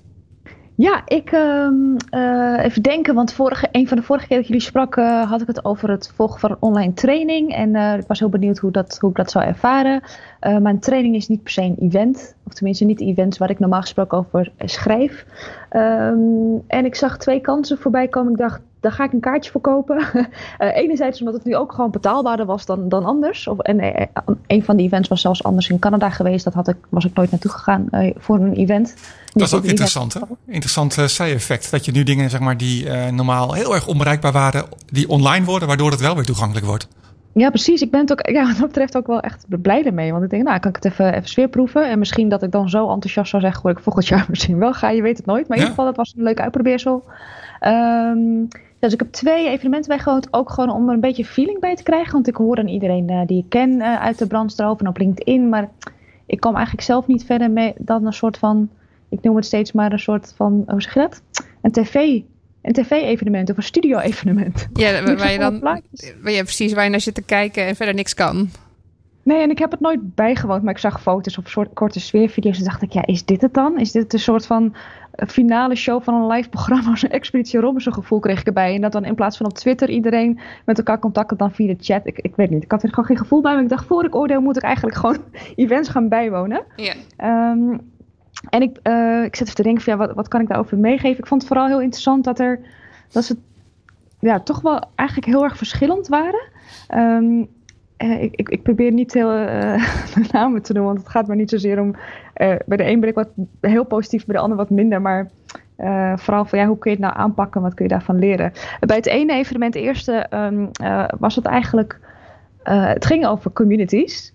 Ja, ik ehm, eh, even denken, want vorige, een van de vorige keer dat jullie sprak, eh, had ik het over het volgen van een online training. En eh, ik was heel benieuwd hoe, dat, hoe ik dat zou ervaren. Eh, mijn training is niet per se een event, of tenminste niet events waar ik normaal gesproken over schrijf. Ehm, en ik zag twee kansen voorbij komen. Ik dacht, daar ga ik een kaartje voor kopen. Eh, enerzijds omdat het nu ook gewoon betaalbaarder was dan, dan anders. Of, en eh, een van die events was zelfs anders in Canada geweest. Dat had ik, was ik nooit naartoe gegaan eh, voor een event. Dat is ook interessant, hè? Interessant uh, zij-effect. Dat je nu dingen zeg maar, die normaal heel erg onbereikbaar waren, die online worden, waardoor het wel weer toegankelijk wordt. Ja, precies. Ik ben het ook, ja, wat dat betreft ook wel echt blij ermee. Want ik denk, nou, kan ik het even, even sfeerproeven. En misschien dat ik dan zo enthousiast zou zeggen, hoe ik volgend jaar misschien wel ga. Je weet het nooit. Maar in ieder geval, dat was een leuk uitprobeersel. Ehm, dus ik heb twee evenementen bijgewoond. Ook gewoon om er een beetje feeling bij te krijgen. Want ik hoor aan iedereen eh, die ik ken eh, uit de brandstroop en op LinkedIn. Maar ik kwam eigenlijk zelf niet verder mee dan een soort van... Ik noem het steeds maar een soort van, hoe zeg je dat? Een tv... Een tv-evenement of een studio-evenement. Ja, waar je dan waar je precies waar je naar zit te kijken en verder niks kan. Nee, en ik heb het nooit bijgewoond, maar ik zag foto's of soort korte sfeervideo's. En dacht ik, ja, is dit het dan? Is dit een soort van eh, finale show van een live programma? Zo'n Expeditie Robinson gevoel kreeg ik erbij. En dat dan in plaats van op Twitter iedereen met elkaar contacten dan via de chat. Ik, ik weet niet, ik had er gewoon geen gevoel bij. Maar ik dacht, voor ik oordeel moet ik eigenlijk gewoon events gaan bijwonen. Ja. Ehm, en ik, eh, ik zit even te denken, van, ja, wat, wat kan ik daarover meegeven? Ik vond het vooral heel interessant dat, er, dat ze ja, toch wel eigenlijk heel erg verschillend waren. Ehm, eh, ik, ik, ik probeer niet heel eh, namen te doen, want het gaat maar niet zozeer om. eh, bij de een ben ik wat heel positief, bij de ander wat minder. Maar vooral van ja, hoe kun je het nou aanpakken? Wat kun je daarvan leren? bij het ene evenement, eerste, ehm, eh, was het eigenlijk. het ging over communities.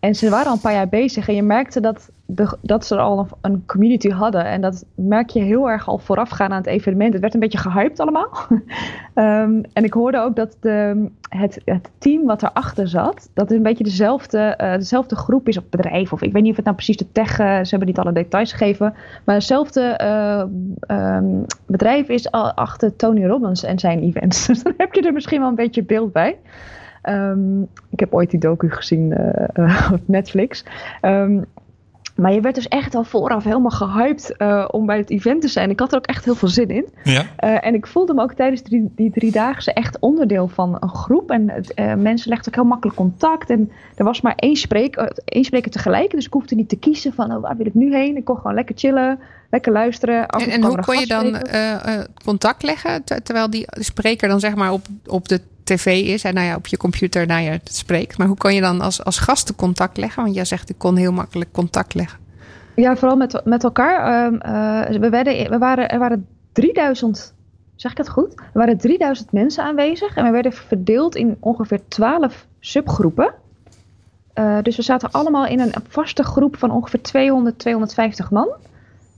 En ze waren al een paar jaar bezig en je merkte dat, de, dat ze al een, community hadden. En dat merk je heel erg al voorafgaan aan het evenement. Het werd een beetje gehyped allemaal. Ehm, en ik hoorde ook dat de, het, het team wat erachter zat, dat het een beetje dezelfde, eh, dezelfde groep is of bedrijf. Of ik weet niet of het nou precies de tech, uh, ze hebben niet alle details gegeven. Maar hetzelfde uh, um, bedrijf is achter Tony Robbins en zijn events. Dus dan heb je er misschien wel een beetje beeld bij. Um, ik heb ooit die docu gezien uh, op Netflix. Um, maar je werd dus echt al vooraf helemaal gehyped uh, om bij het event te zijn. Ik had er ook echt heel veel zin in. Ja. Uh, en ik voelde me ook tijdens die, die drie dagen echt onderdeel van een groep. En uh, mensen legden ook heel makkelijk contact. En er was maar één spreker, één spreker tegelijk. Dus ik hoefde niet te kiezen van oh, waar wil ik nu heen. Ik kon gewoon lekker chillen, lekker luisteren. En, en hoe kon je dan contact leggen? Terwijl die spreker dan zeg maar op, op de tv is en nou ja, op je computer ja, het spreekt. Maar hoe kan je dan als, als gasten contact leggen? Want jij zegt, ik kon heel makkelijk contact leggen. Ja, vooral met, met elkaar. Uh, uh, we, werden, we waren, er waren 3000, zeg ik het goed? Er waren 3000 mensen aanwezig en we werden verdeeld in ongeveer 12 subgroepen. Uh, dus we zaten allemaal in een vaste groep van ongeveer 200, 250 man.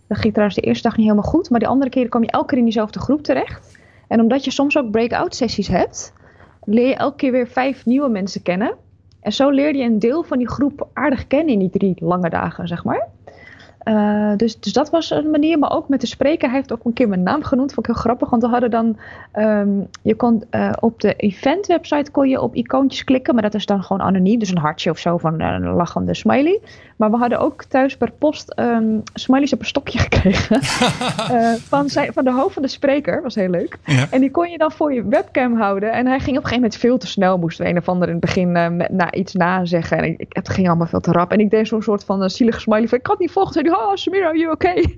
Dat ging trouwens de eerste dag niet helemaal goed, maar de andere keren kwam je elke keer in diezelfde groep terecht. En omdat je soms ook breakout sessies hebt, leer je elke keer weer vijf nieuwe mensen kennen. En zo leerde je een deel van die groep aardig kennen in die drie lange dagen, zeg maar. Uh, dus, dus dat was een manier, maar ook met de spreker. Hij heeft ook een keer mijn naam genoemd, vond ik heel grappig. Want we hadden dan, um, je kon uh, op de event website kon je op icoontjes klikken, maar dat is dan gewoon anoniem. Dus een hartje of zo van een lachende smiley. Maar we hadden ook thuis per post um, smileys op een stokje gekregen. uh, van, zijn, van de hoofd van de spreker, was heel leuk. Ja. En die kon je dan voor je webcam houden. En hij ging op een gegeven moment veel te snel, moesten we een of ander in het begin met, na, iets nazeggen. En ik, het ging allemaal veel te rap. En ik deed zo'n soort van zielige smiley van, ik had niet volgen. Oh Samira, you okay?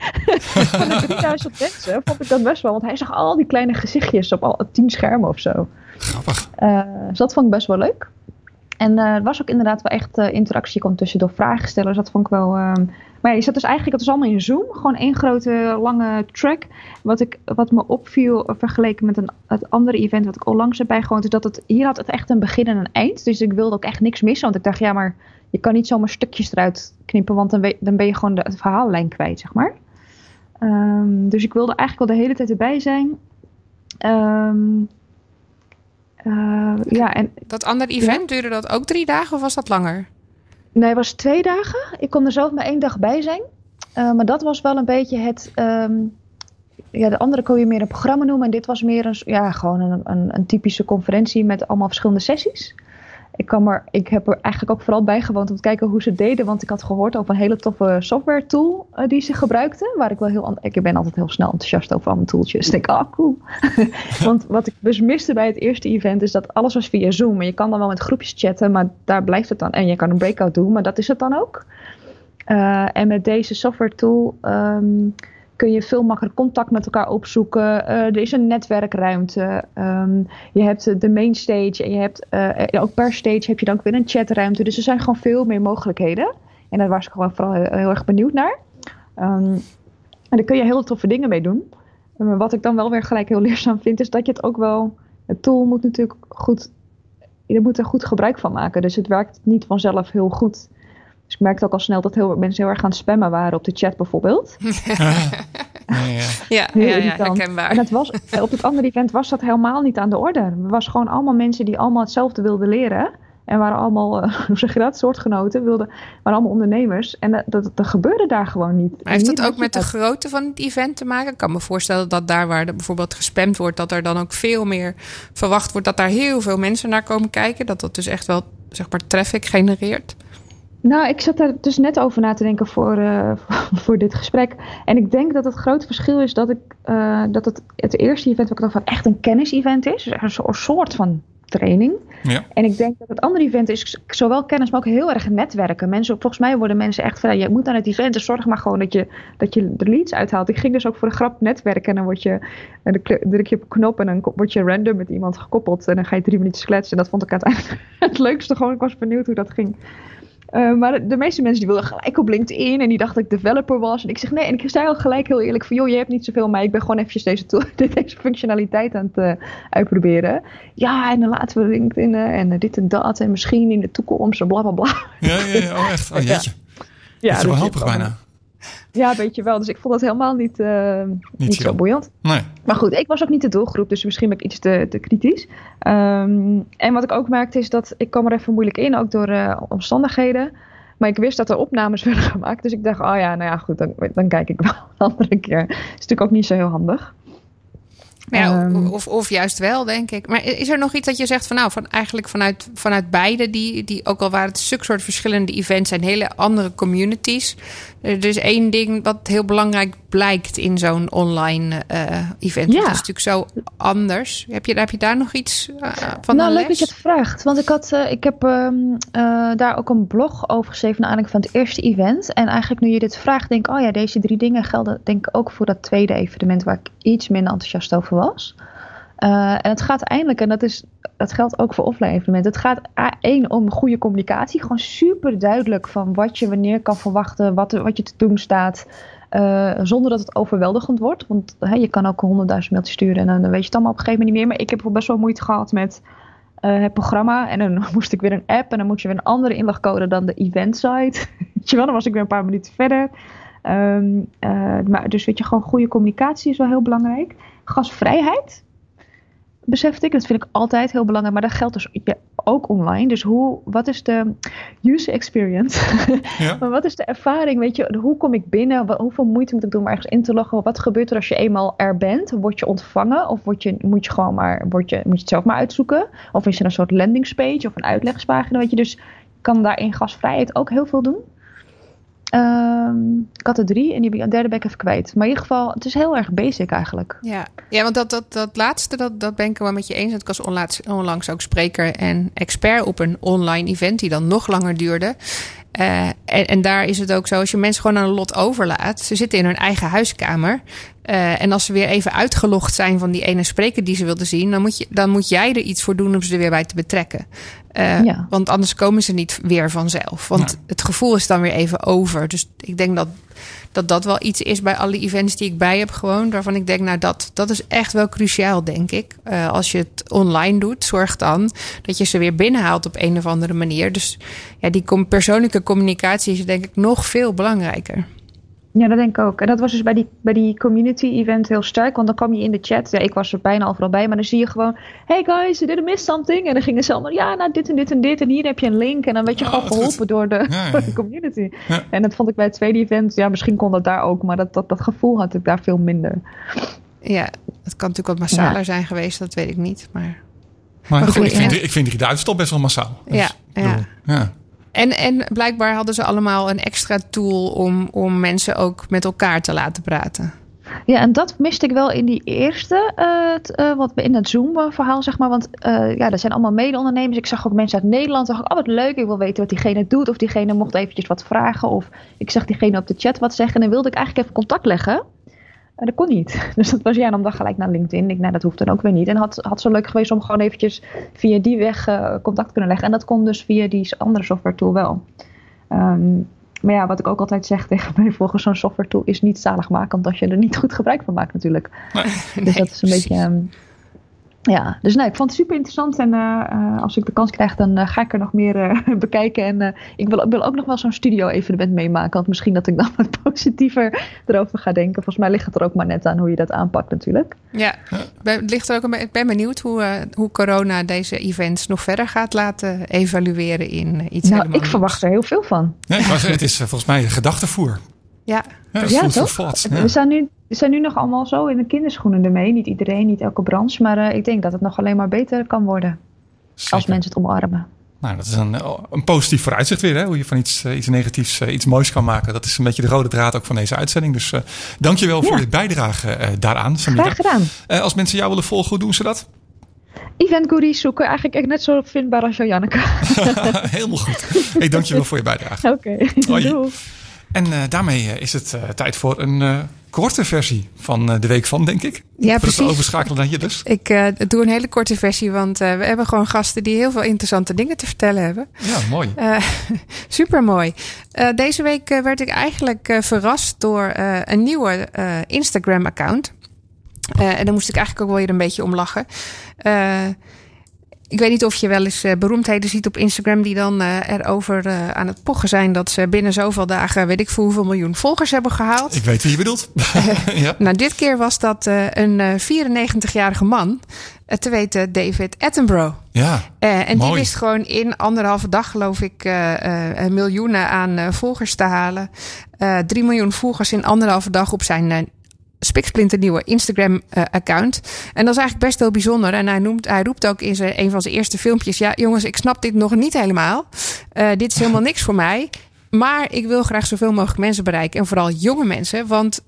van de 3000 mensen vond ik dat best wel. Want hij zag al die kleine gezichtjes op al tien schermen of zo. Grappig. Uh, dus dat vond ik best wel leuk. En uh, er was ook inderdaad wel echt uh, interactie. Kon tussendoor vragen stellen. Dus dat vond ik wel. Uh, maar ja, je zat dus eigenlijk, het was allemaal in Zoom. Gewoon één grote lange track. Wat, ik, wat me opviel vergeleken met een, het andere event wat ik onlangs heb bijgewoond. Is dat het, hier had het echt een begin en een eind. Dus ik wilde ook echt niks missen. Want ik dacht, ja, maar je kan niet zomaar stukjes eruit knippen. Want dan, ben je gewoon de, de verhaallijn kwijt, zeg maar. Um, dus ik wilde eigenlijk wel de hele tijd erbij zijn. Um, uh, ja, en, dat andere event, duurde dat ook drie dagen of was dat langer? Nee, het was twee dagen. Ik kon er zelf maar één dag bij zijn. Uh, maar dat was wel een beetje het. Um, ja, de andere kon je meer een programma noemen. En dit was meer een, ja, gewoon een, een, een typische conferentie met allemaal verschillende sessies. Ik, kan maar, ik heb er eigenlijk ook vooral bijgewoond om te kijken hoe ze deden. Want ik had gehoord over een hele toffe software tool uh, die ze gebruikten. Waar ik wel heel. Ik ben altijd heel snel enthousiast over allemaal tooltjes. Ik denk, ah, oh, cool. want wat ik dus miste bij het eerste event is dat alles was via Zoom. En je kan dan wel met groepjes chatten, maar daar blijft het dan. En je kan een breakout doen, maar dat is het dan ook. Uh, en met deze software tool. Um, kun je veel makkelijker contact met elkaar opzoeken. Uh, er is een netwerkruimte. Um, je hebt de main stage en je hebt uh, ook per stage heb je dan ook weer een chatruimte. Dus er zijn gewoon veel meer mogelijkheden. En daar was ik gewoon vooral heel, erg benieuwd naar. Um, en daar kun je heel toffe dingen mee doen. Wat ik dan wel weer gelijk heel leerzaam vind, is dat je het ook wel. Het tool moet natuurlijk goed. Je moet er goed gebruik van maken. Dus het werkt niet vanzelf heel goed. Dus ik merkte ook al snel dat heel, mensen heel erg aan het spammen waren op de chat bijvoorbeeld. ja, ja, ja, ja herkenbaar. En het was, op het andere event was dat helemaal niet aan de orde. Er was gewoon allemaal mensen die allemaal hetzelfde wilden leren. En waren allemaal, uh, hoe zeg je dat, soortgenoten, wilden, waren allemaal ondernemers. En dat, dat, dat gebeurde daar gewoon niet. Maar heeft dat ook met de grootte van het event te maken? Ik kan me voorstellen dat daar waar er bijvoorbeeld gespamd wordt, dat er dan ook veel meer verwacht wordt dat daar heel veel mensen naar komen kijken. Dat dat dus echt wel, zeg maar, traffic genereert. Nou, ik zat daar dus net over na te denken voor, uh, voor dit gesprek. En ik denk dat het grote verschil is dat, ik, uh, dat het, het eerste event wat ik dacht van echt een kennis-event is. Dus een soort van training. Ja. En ik denk dat het andere event is zowel kennis, maar ook heel erg netwerken. Mensen, volgens mij worden mensen echt van, ja, je moet aan het event, dus zorg maar gewoon dat je, dat je de leads uithaalt. Ik ging dus ook voor de grap netwerken en dan word je, en dan druk je op een knop en dan word je random met iemand gekoppeld en dan ga je drie minuten kletsen. En dat vond ik uiteindelijk het leukste gewoon. Ik was benieuwd hoe dat ging. Eh, maar de meeste mensen die wilden gelijk op LinkedIn en die dachten dat ik developer was. En ik zeg nee, en ik zei al gelijk heel eerlijk van joh, je hebt niet zoveel, maar ik ben gewoon eventjes deze, tool, deze functionaliteit aan het uh, uitproberen. Ja, en dan laten we LinkedIn en dit en dat en misschien in de toekomst en bla bla bla. Ja, ja, ja. oh echt, oh jeetje. Ja, dat is wel helpig bijna. Ja, weet je wel. Dus ik vond dat helemaal niet, uh, niet, zo boeiend. Nee. Maar goed, ik was ook niet de doelgroep, dus misschien ben ik iets te, te kritisch. Um, en wat ik ook merkte is dat ik kwam er even moeilijk in, ook door uh, omstandigheden. Maar ik wist dat er opnames werden gemaakt. Dus ik dacht, oh ja, nou ja, goed, dan, dan kijk ik wel een andere keer. Is natuurlijk ook niet zo heel handig. Ja, um, of, of juist wel, denk ik. Maar is er nog iets dat je zegt van nou, van eigenlijk vanuit, vanuit beide, die, die ook al waren het stuk soort verschillende events zijn, hele andere communities. Er is één ding wat heel belangrijk blijkt in zo'n online uh, event. Ja. Dat is natuurlijk zo anders. Heb je, heb je daar nog iets uh, van? Nou, leuk les? dat je het vraagt. Want ik, had, uh, ik heb um, daar ook een blog over geschreven naar aanleiding van het eerste event. En eigenlijk nu je dit vraagt, denk ik, oh ja, deze drie dingen gelden denk ik ook voor dat tweede evenement waar ik iets minder enthousiast over was. Uh, en het gaat eindelijk, en dat, is, dat geldt ook voor offline evenementen. Het gaat één om goede communicatie. Gewoon super duidelijk van wat je wanneer kan verwachten, wat, wat je te doen staat. Uh, zonder dat het overweldigend wordt. Want hè, je kan ook honderdduizend mailtjes sturen en dan weet je het allemaal op een gegeven moment niet meer. Maar ik heb best wel moeite gehad met uh, het programma. En dan moest ik weer een app en dan moest je weer een andere inlogcode dan de event site. weet je wel, dan was ik weer een paar minuten verder. Um, maar dus weet je, gewoon goede communicatie is wel heel belangrijk. Gasvrijheid besefte ik. Dat vind ik altijd heel belangrijk. Maar dat geldt dus ook online. Dus hoe, wat is de user experience? Ja. maar wat is de ervaring? Weet je, hoe kom ik binnen? Wat, hoeveel moeite moet ik doen om ergens in te loggen? Wat gebeurt er als je eenmaal er bent? Word je ontvangen? Of word je, moet je gewoon maar, word je, moet je het zelf maar uitzoeken? Of is er een soort landingspage of een uitlegspagina? Weet je, dus kan daar in gasvrijheid ook heel veel doen. Um, ik had er drie en die derde ben ik even kwijt. Maar in ieder geval, het is heel erg basic eigenlijk. Ja, ja want dat, dat, dat laatste, dat, dat ben ik wel met je eens. Ik was onlangs, onlangs ook spreker en expert op een online event die dan nog langer duurde. Uh, en, en, daar is het ook zo, als je mensen gewoon aan een lot overlaat, ze zitten in hun eigen huiskamer. Uh, en als ze weer even uitgelogd zijn van die ene spreker die ze wilden zien, dan moet, je, dan moet jij er iets voor doen om ze er weer bij te betrekken. Uh, ja. Want anders komen ze niet weer vanzelf. Want ja. het gevoel is dan weer even over. Dus ik denk dat, dat dat wel iets is bij alle events die ik bij heb, gewoon. Waarvan ik denk, nou, dat, dat is echt wel cruciaal, denk ik. Uh, als je het online doet, zorg dan dat je ze weer binnenhaalt op een of andere manier. Dus ja, die persoonlijke communicatie is denk ik nog veel belangrijker. Ja, dat denk ik ook. En dat was dus bij die, bij die community event heel sterk. Want dan kwam je in de chat. Ja, ik was er bijna overal bij. Maar dan zie je gewoon... Hey guys, you didn't miss something. En dan gingen ze allemaal... Ja, nou dit en dit en dit. En hier heb je een link. En dan werd je oh, gewoon geholpen door de, ja, ja. de community. Ja. En dat vond ik bij het tweede event... Ja, misschien kon dat daar ook. Maar dat, dat, dat gevoel had ik daar veel minder. Ja, het kan natuurlijk wat massaler zijn geweest. Dat weet ik niet. Maar... Maar, maar goed, ik, vind, ik vind die uitstop best wel massaal. Dus, ja, ja. ja. En, en blijkbaar hadden ze allemaal een extra tool om, om mensen ook met elkaar te laten praten. Ja, en dat miste ik wel in die eerste, uh, uh, wat in het Zoom-verhaal, zeg maar. Want uh, ja, er zijn allemaal mede-ondernemers. Ik zag ook mensen uit Nederland. Dacht ik, oh, wat leuk. Ik wil weten wat diegene doet. Of diegene mocht eventjes wat vragen. Of ik zag diegene op de chat wat zeggen. En dan wilde ik eigenlijk even contact leggen. Maar dat kon niet. Dus dat was ja, dan dag gelijk naar LinkedIn. Ik, nou, dat hoeft dan ook weer niet. En had, had zo leuk geweest om gewoon eventjes via die weg uh, contact kunnen leggen. En dat kon dus via die andere software tool wel. Um, maar ja, wat ik ook altijd zeg tegen mij volgens zo'n software tool is niet zaligmakend als je er niet goed gebruik van maakt natuurlijk. Nee, dus dat is een beetje... Um, ja, dus nee, ik vond het super interessant. En uh, uh, als ik de kans krijg, dan uh, ga ik er nog meer bekijken. En ik wil, wil, ook nog wel zo'n studio-evenement meemaken. Want misschien dat ik dan wat positiever erover ga denken. Volgens mij ligt het er ook maar net aan hoe je dat aanpakt, natuurlijk. Ja, ligt er ook. Ik ben benieuwd hoe, hoe corona deze events nog verder gaat laten evalueren in iets. Nou, ik verwacht er heel veel van. Ja, het is volgens mij gedachtenvoer. Ja, ja, ja toch? Ja. We, zijn nu, we zijn nu nog allemaal zo in de kinderschoenen ermee. Niet iedereen, niet elke branche. Maar uh, ik denk dat het nog alleen maar beter kan worden. Zeker. Als mensen het omarmen. Nou, dat is een, een positief vooruitzicht weer. Hè? Hoe je van iets, uh, iets negatiefs iets moois kan maken. Dat is een beetje de rode draad ook van deze uitzending. Dus uh, dankjewel ja. voor je bijdrage daaraan. Samira. Graag gedaan. als mensen jou willen volgen, hoe doen ze dat? Event Goodies zoeken. Eigenlijk echt net zo vindbaar als Janneke. Helemaal goed. Hey, dankjewel voor je bijdrage. Oké. Okay. En uh, daarmee is het uh, tijd voor een uh, korte versie van de week van, denk ik. Ja, Voor precies. het overschakelen naar Jilles. Ik uh, doe een hele korte versie, want we hebben gewoon gasten die heel veel interessante dingen te vertellen hebben. Ja, mooi. Super mooi. deze week werd ik eigenlijk verrast door een nieuwe Instagram-account. en daar moest ik eigenlijk ook wel weer een beetje om lachen. Ik weet niet of je wel eens uh, beroemdheden ziet op Instagram die dan uh, erover uh, aan het pochen zijn dat ze binnen zoveel dagen, weet ik voor hoeveel miljoen volgers hebben gehaald. Ik weet wie je bedoelt. ja. Nou, dit keer was dat een 94-jarige man, te weten David Attenborough. Ja. en mooi. die wist gewoon in anderhalve dag, geloof ik, miljoenen aan volgers te halen. 3 miljoen volgers in anderhalve dag op zijn spiksplinter nieuwe Instagram-account. en dat is eigenlijk best heel bijzonder. En hij, noemt, hij roept ook in zijn, een van zijn eerste filmpjes: Ja, jongens, ik snap dit nog niet helemaal. Uh, dit is helemaal niks voor mij. Maar ik wil graag zoveel mogelijk mensen bereiken. En vooral jonge mensen. Want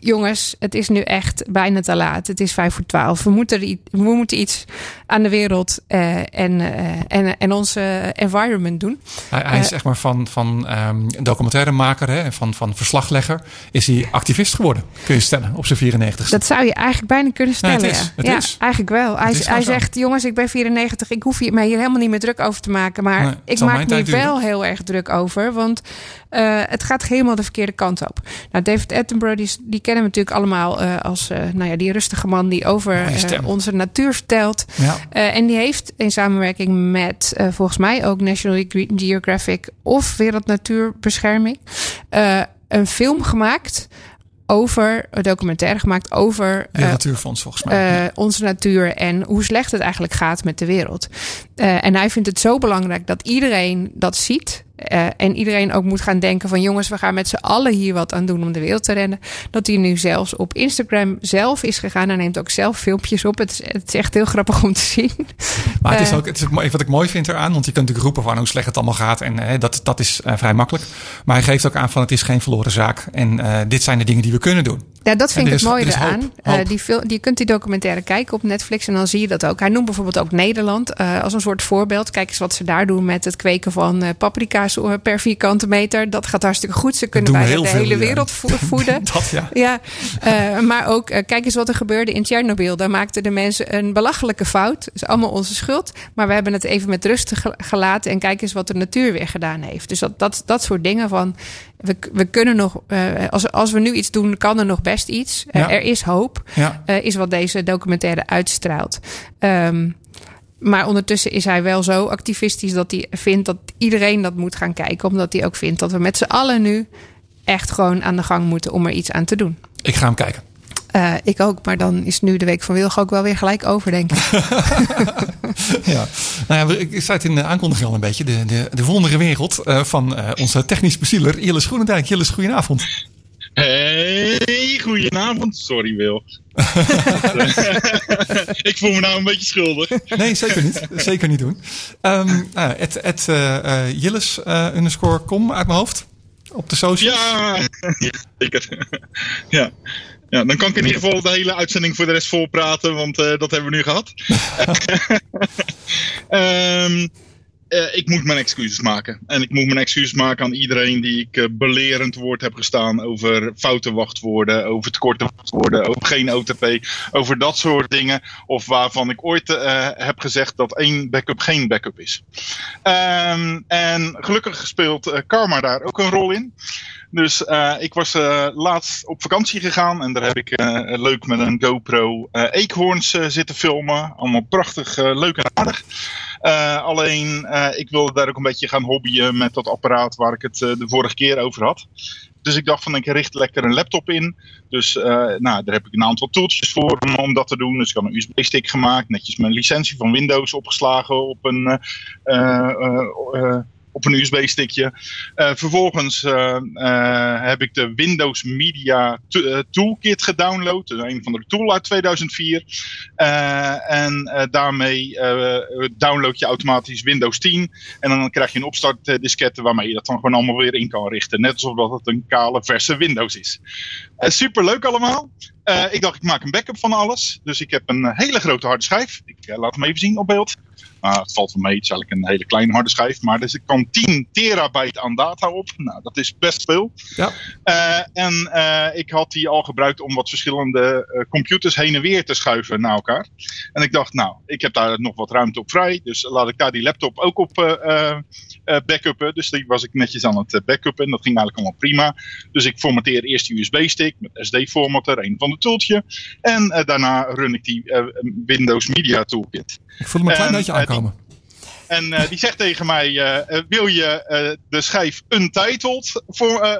jongens, het is nu echt bijna te laat. Het is vijf voor twaalf. We moeten, we moeten iets aan de wereld uh, en, uh, en, en onze environment doen. Hij, hij is zeg maar van, van um, documentairemaker en van, van verslaglegger. Is hij activist geworden, kun je stellen, op zijn 94 Dat zou je eigenlijk bijna kunnen stellen. Nee, het is, het ja, is. eigenlijk wel. Hij, hij zegt, jongens, ik ben 94. Ik hoef mij hier helemaal niet meer druk over te maken. Maar nee, ik maak me wel heel erg druk over. Want uh, het gaat helemaal de verkeerde kant op. Nou, David Attenborough, die, die kennen we natuurlijk allemaal uh, als uh, nou ja, die rustige man die over onze natuur vertelt. Ja. en die heeft in samenwerking met volgens mij ook National Geographic of Wereld Natuurbescherming een film gemaakt over, een documentaire gemaakt over uh, Natuurfonds volgens mij. Uh, onze natuur en hoe slecht het eigenlijk gaat met de wereld. Uh, en hij vindt het zo belangrijk dat iedereen dat ziet. Uh, en iedereen ook moet gaan denken van jongens, we gaan met z'n allen hier wat aan doen om de wereld te rennen. Dat hij nu zelfs op Instagram zelf is gegaan en neemt ook zelf filmpjes op. Het is, het is echt heel grappig om te zien. Maar het is ook, het is ook wat ik mooi vind eraan, want je kunt natuurlijk roepen van hoe slecht het allemaal gaat. En uh, dat, dat is uh, vrij makkelijk. Maar hij geeft ook aan van het is geen verloren zaak. En uh, dit zijn de dingen die we kunnen doen. Ja, dat vind ik het mooie eraan. Hoop, hoop. die je kunt die documentaire kijken op Netflix en dan zie je dat ook. Hij noemt bijvoorbeeld ook Nederland als een soort voorbeeld. Kijk eens wat ze daar doen met het kweken van paprika's per vierkante meter. Dat gaat hartstikke goed. Ze kunnen bijna de veel, hele ja. wereld voeden. dat, ja. ja maar ook, kijk eens wat er gebeurde in Tsjernobyl. Daar maakten de mensen een belachelijke fout. Dat is allemaal onze schuld. Maar we hebben het even met rust gelaten. En kijk eens wat de natuur weer gedaan heeft. Dus dat, dat, dat soort dingen van... We, we kunnen nog... Uh, als, als we nu iets doen, kan er nog best iets. Ja. er is hoop. Ja. is wat deze documentaire uitstraalt. Um, maar ondertussen is hij wel zo activistisch dat hij vindt dat iedereen dat moet gaan kijken. Omdat hij ook vindt dat we met z'n allen nu echt gewoon aan de gang moeten om er iets aan te doen. Ik ga hem kijken. Uh, ik ook, maar dan is nu de week van Wilg ook wel weer gelijk over, denk ik. ja, nou ja, ik zei het in de aankondiging al een beetje. De, de, de wondere wereld uh, van uh, onze technisch bezieler Jilles Groenendijk. Jilles, goedenavond. Hey, goedenavond. Sorry, Wil. ik voel me nou een beetje schuldig. Nee, zeker niet. Zeker niet doen. Um, het het uh, Jilles uh, underscore com uit mijn hoofd. Op de socials. Ja, zeker. ja. Ja, dan kan ik in ieder geval de hele uitzending voor de rest vol praten, want uh, dat hebben we nu gehad. um, uh, ik moet mijn excuses maken. En ik moet mijn excuses maken aan iedereen die ik uh, belerend woord heb gestaan over foute wachtwoorden, over tekorten wachtwoorden, over geen OTP, over dat soort dingen. Of waarvan ik ooit uh, heb gezegd dat één backup geen backup is. Um, en gelukkig speelt karma daar ook een rol in. Dus ik was laatst op vakantie gegaan en daar heb ik leuk met een GoPro eekhoorns zitten filmen. Allemaal prachtig, leuk en aardig. Alleen ik wilde daar ook een beetje gaan hobbyen met dat apparaat waar ik het de vorige keer over had. Dus ik dacht van ik richt lekker een laptop in. Dus nou, daar heb ik een aantal tooltjes voor om, dat te doen. Dus ik had een USB-stick gemaakt, netjes mijn licentie van Windows opgeslagen op een op een USB-stickje. Uh, vervolgens uh, uh, heb ik de Windows Media Toolkit gedownload. Een van de tool uit 2004. en daarmee download je automatisch Windows 10. En dan krijg je een opstartdiskette waarmee je dat dan gewoon allemaal weer in kan richten. Net alsof dat het een kale verse Windows is. super leuk allemaal. Eh, ik dacht, ik maak een backup van alles. Dus ik heb een eh, hele grote harde schijf. Ik eh, laat hem even zien op beeld. Maar het valt wel mee, het is eigenlijk een hele kleine harde schijf. Maar dus ik kan 10 terabyte aan data op. Nou, dat is best veel. Ja. En ik had die al gebruikt om wat verschillende computers heen en weer te schuiven naar elkaar. En ik dacht, nou, ik heb daar nog wat ruimte op vrij. Dus laat ik daar die laptop ook op backuppen. Dus die was ik netjes aan het backuppen. En dat ging eigenlijk allemaal prima. Dus ik formateer eerst die USB-stick met SD-formatter, een van de tooltje. En eh, daarna run ik die eh, Windows Media Toolkit. Ik voel me een klein beetje eh, aankomen. En die zegt tegen mij: Wil je de schijf untitled voor,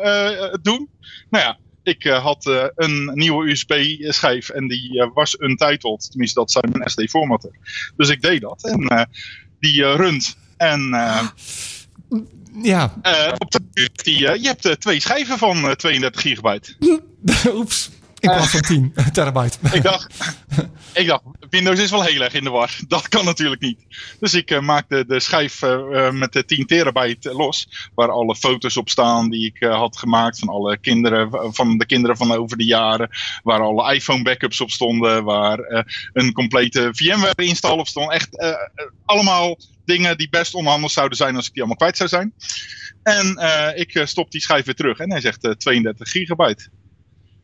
doen? Nou ja, ik had een nieuwe USB-schijf en die was untitled. Tenminste, dat zijn mijn SD-formatter. Dus ik deed dat. En die runt. En Ja, op de die, je hebt twee schijven van eh, 32 gigabyte. oeps. In plaats van 10 terabyte. Ik dacht, ik dacht, Windows is wel heel erg in de war. Dat kan natuurlijk niet. Dus ik eh, maakte de schijf eh, eh, met de 10 terabyte los. Waar alle foto's op staan die ik had gemaakt van alle kinderen, van de kinderen van over de jaren. Waar alle iPhone backups op stonden. Waar een complete VMware install op stond. Echt allemaal dingen die best onhandig zouden zijn als ik die allemaal kwijt zou zijn. En ik stop die schijf weer terug. En hij zegt eh, 32 gigabyte.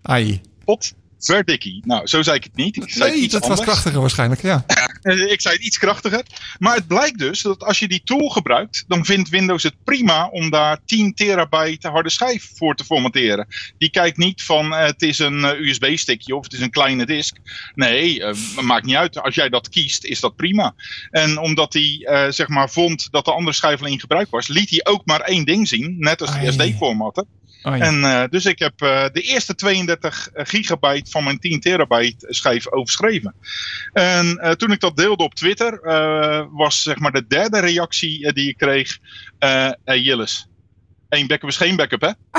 Ai. Pot. Verdikkie. Nou, zo zei ik het niet. Ik zei Nee, iets dat was krachtiger waarschijnlijk, ja. Ik zei het iets krachtiger. Maar het blijkt dus dat als je die tool gebruikt, dan vindt Windows het prima om daar 10 terabyte harde schijf voor te formateren. Die kijkt niet van eh, het is een eh, USB-stickje of het is een kleine disk. Nee, eh, maakt niet uit. Als jij dat kiest, is dat prima. En omdat hij zeg maar vond dat de andere schijf al in gebruik was, liet hij ook maar één ding zien, net als de Ai. Ai. En eh, dus ik heb eh, de eerste 32 gigabyte van mijn 10 terabyte schijf overschreven. En eh, toen ik dat deelde op Twitter, eh, was zeg maar de derde reactie eh, die ik kreeg. eh hey Jillis, één backup is geen backup hè?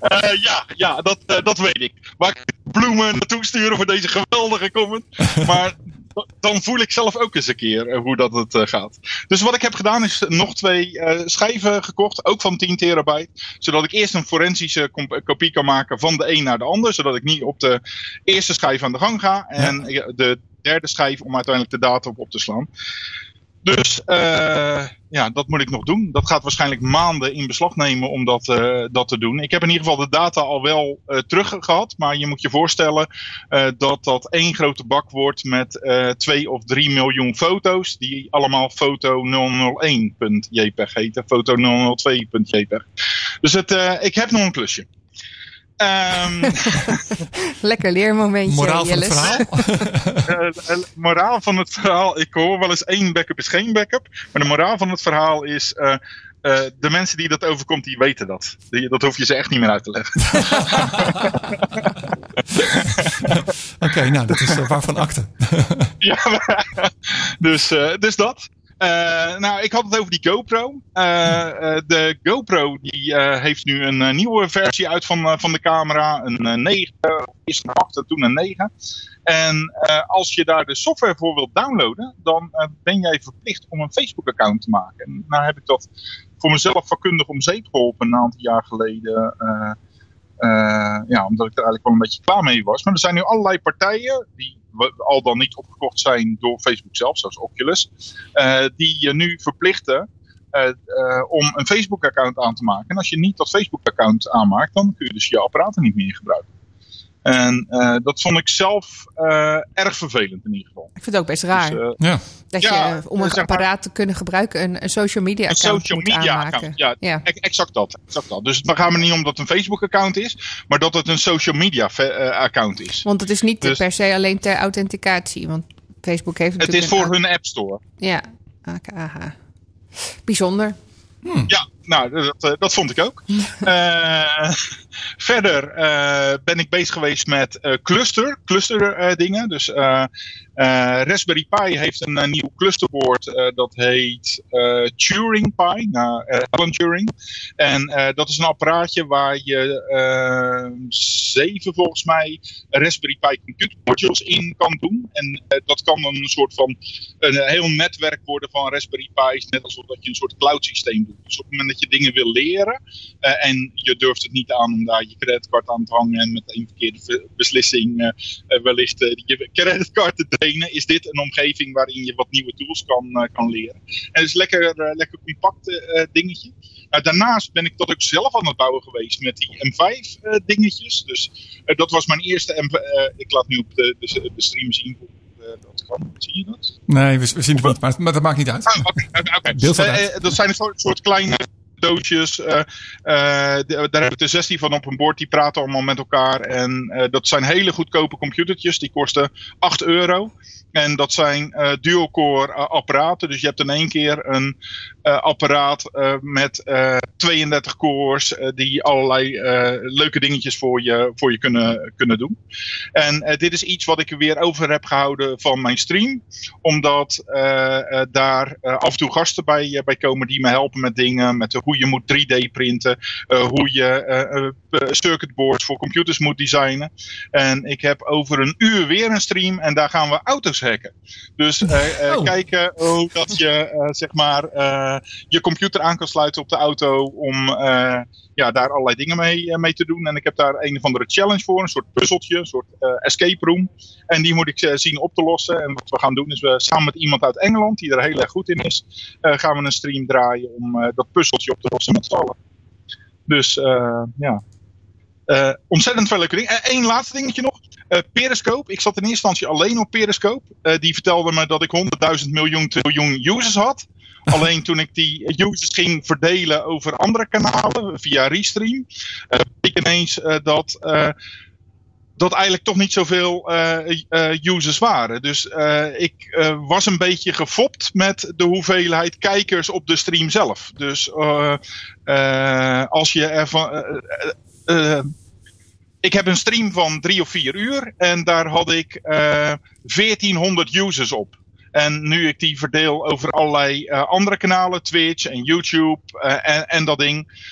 Eh, ja, ja dat, eh, dat weet ik. Waar ik bloemen naartoe sturen voor deze geweldige comment. Maar dan voel ik zelf ook eens een keer eh, hoe dat het eh, gaat. Dus wat ik heb gedaan is nog twee eh, schijven gekocht, ook van 10 terabyte. Zodat ik eerst een forensische kopie kan maken van de een naar de ander. Zodat ik niet op de eerste schijf aan de gang ga. En de derde schijf om uiteindelijk de data op op te slaan. Dus eh, ja, dat moet ik nog doen. Dat gaat waarschijnlijk maanden in beslag nemen om dat, eh, dat te doen. Ik heb in ieder geval de data al wel eh, terug gehad. Maar je moet je voorstellen dat dat één grote bak wordt met 2 of 3 miljoen foto's. Die allemaal foto 001.jpg heten. Foto 002.jpg. Dus het, ik heb nog een klusje. Ehm, Lekker leermomentje, Moraal van het Jillis. eh, verhaal. eh, moraal van het verhaal. Ik hoor wel eens één backup is geen backup. Maar de moraal van het verhaal is. eh, eh, de mensen die dat overkomt, die weten dat. Die- dat hoef je ze echt niet meer uit te leggen. Oké, nou, dat is waarvan akte. ja, dus, eh, dus dat. Eh, nou, ik had het over die GoPro. Eh, eh, de GoPro die, heeft nu een nieuwe versie uit van, van de camera. Een eh, 9, eerst een 8 en toen een 9. En als je daar de software voor wilt downloaden, dan ben jij verplicht om een Facebook-account te maken. En nou heb ik dat voor mezelf vakkundig om zeep geholpen een aantal jaar geleden. ja, omdat ik er eigenlijk wel een beetje klaar mee was. Maar er zijn nu allerlei partijen die al dan niet opgekocht zijn door Facebook zelf, zoals Oculus, eh, die je nu verplichten eh, eh, om een Facebook-account aan te maken. En als je niet dat Facebook-account aanmaakt, dan kun je dus je apparaten niet meer gebruiken. En eh, dat vond ik zelf eh, erg vervelend in ieder geval. Ik vind het ook best raar. Dus, eh, Ja. dat ja, je, om een maar- apparaat te kunnen gebruiken, een, een social media een account social moet media aanmaken. account. Ja, Ja. exact dat, exact dat. Dus het gaat me niet om dat het een Facebook account is, maar dat het een social media account is. Want het is niet Dus- per se alleen ter authenticatie. Want Facebook heeft Het is voor een- hun App Store. Ja, AKH. Bijzonder. Ja, nou, dat, eh, dat vond ik ook. Eh, verder eh, ben ik bezig geweest met cluster, cluster dingen. Dus Raspberry Pi heeft een, een nieuw clusterboard uh, dat heet Turing Pi, nou, Alan Turing. En dat is een apparaatje waar je zeven volgens mij Raspberry Pi computer modules in kan doen. En dat kan een soort van een heel netwerk worden van Raspberry Pi's, net alsof dat je een soort cloud systeem doet. Dus op het moment dat je dingen wil leren en je durft het niet aan om daar je creditcard aan te hangen en met een verkeerde beslissing wellicht je creditcard te is dit een omgeving waarin je wat nieuwe tools kan, uh, kan leren. En het is lekker, uh, lekker compact uh, dingetje. daarnaast ben ik dat ook zelf aan het bouwen geweest met die M5 dingetjes. Dus dat was mijn eerste M5. ik laat nu op de, de, de stream zien dat kan. Zie je dat? Nee, we, we zien het niet, maar, maar, dat maakt niet uit. Ah, okay, okay. dat zijn een soort, soort kleine doosjes. Uh, uh, daar heb ik er 16 van op een bord. Die praten allemaal met elkaar. En uh, dat zijn hele goedkope computertjes. Die kosten 8 euro. En dat zijn uh, dual-core apparaten. Dus je hebt in één keer een apparaat met 32 cores die allerlei leuke dingetjes voor je, voor je kunnen, kunnen doen. En dit is iets wat ik er weer over heb gehouden van mijn stream. Omdat daar af en toe gasten bij, bij komen die me helpen met dingen. Met hoe je moet 3D printen. hoe je circuitboards voor computers moet designen. En ik heb over een uur weer een stream. En daar gaan we auto's hacken. Dus oh. kijken hoe dat je zeg maar je computer aan kan sluiten op de auto om ja, daar allerlei dingen mee, mee te doen. En ik heb daar een of andere challenge voor, een soort puzzeltje, een soort escape room. En die moet ik zien op te lossen. En wat we gaan doen is we samen met iemand uit Engeland die er heel erg goed in is, gaan we een stream draaien om dat puzzeltje op met z'n allen. Dus ja, uh, ontzettend veel leuke dingen. Eén laatste dingetje nog. Uh, Periscope. Ik zat in eerste instantie alleen op Periscope. Die vertelde me dat ik 100.000 miljoen, miljoen users had. Alleen toen ik die users ging verdelen over andere kanalen via Restream, ik ineens dat dat eigenlijk toch niet zoveel uh, uh, users waren. Dus uh, ik was een beetje gefopt met de hoeveelheid kijkers op de stream zelf. Dus als je ervan ik heb een stream van drie of vier uur en daar had ik uh, 1400 users op. En nu ik die verdeel over allerlei andere kanalen, Twitch en YouTube en, en, dat ding,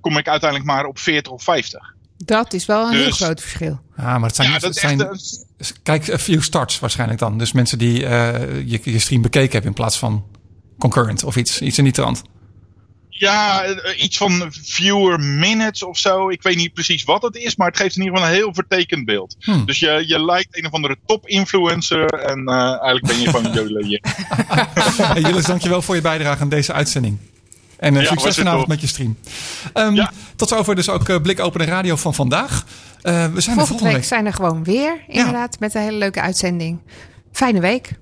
kom ik uiteindelijk maar op 40 of 50. Dat is wel een dus, heel groot verschil. Ja, maar het zijn, ja, het zijn echt, kijk, a few starts waarschijnlijk dan. Dus mensen die je, je stream bekeken hebben in plaats van concurrent of iets, iets in die trant. Ja, eh, iets van fewer minutes of zo. Ik weet niet precies wat het is, maar het geeft in ieder geval een heel vertekend beeld. Hmm. Dus je, je lijkt een of andere top-influencer en uh, eigenlijk ben je van Jule. hey, Jillis, dankjewel voor je bijdrage aan deze uitzending. En uh, ja, succes vanavond met je stream. Um, ja. Tot zover dus ook uh, Blik Open Radio van vandaag. Uh, we zijn volgende, volgende week, week zijn er gewoon weer, inderdaad, ja. met een hele leuke uitzending. Fijne week.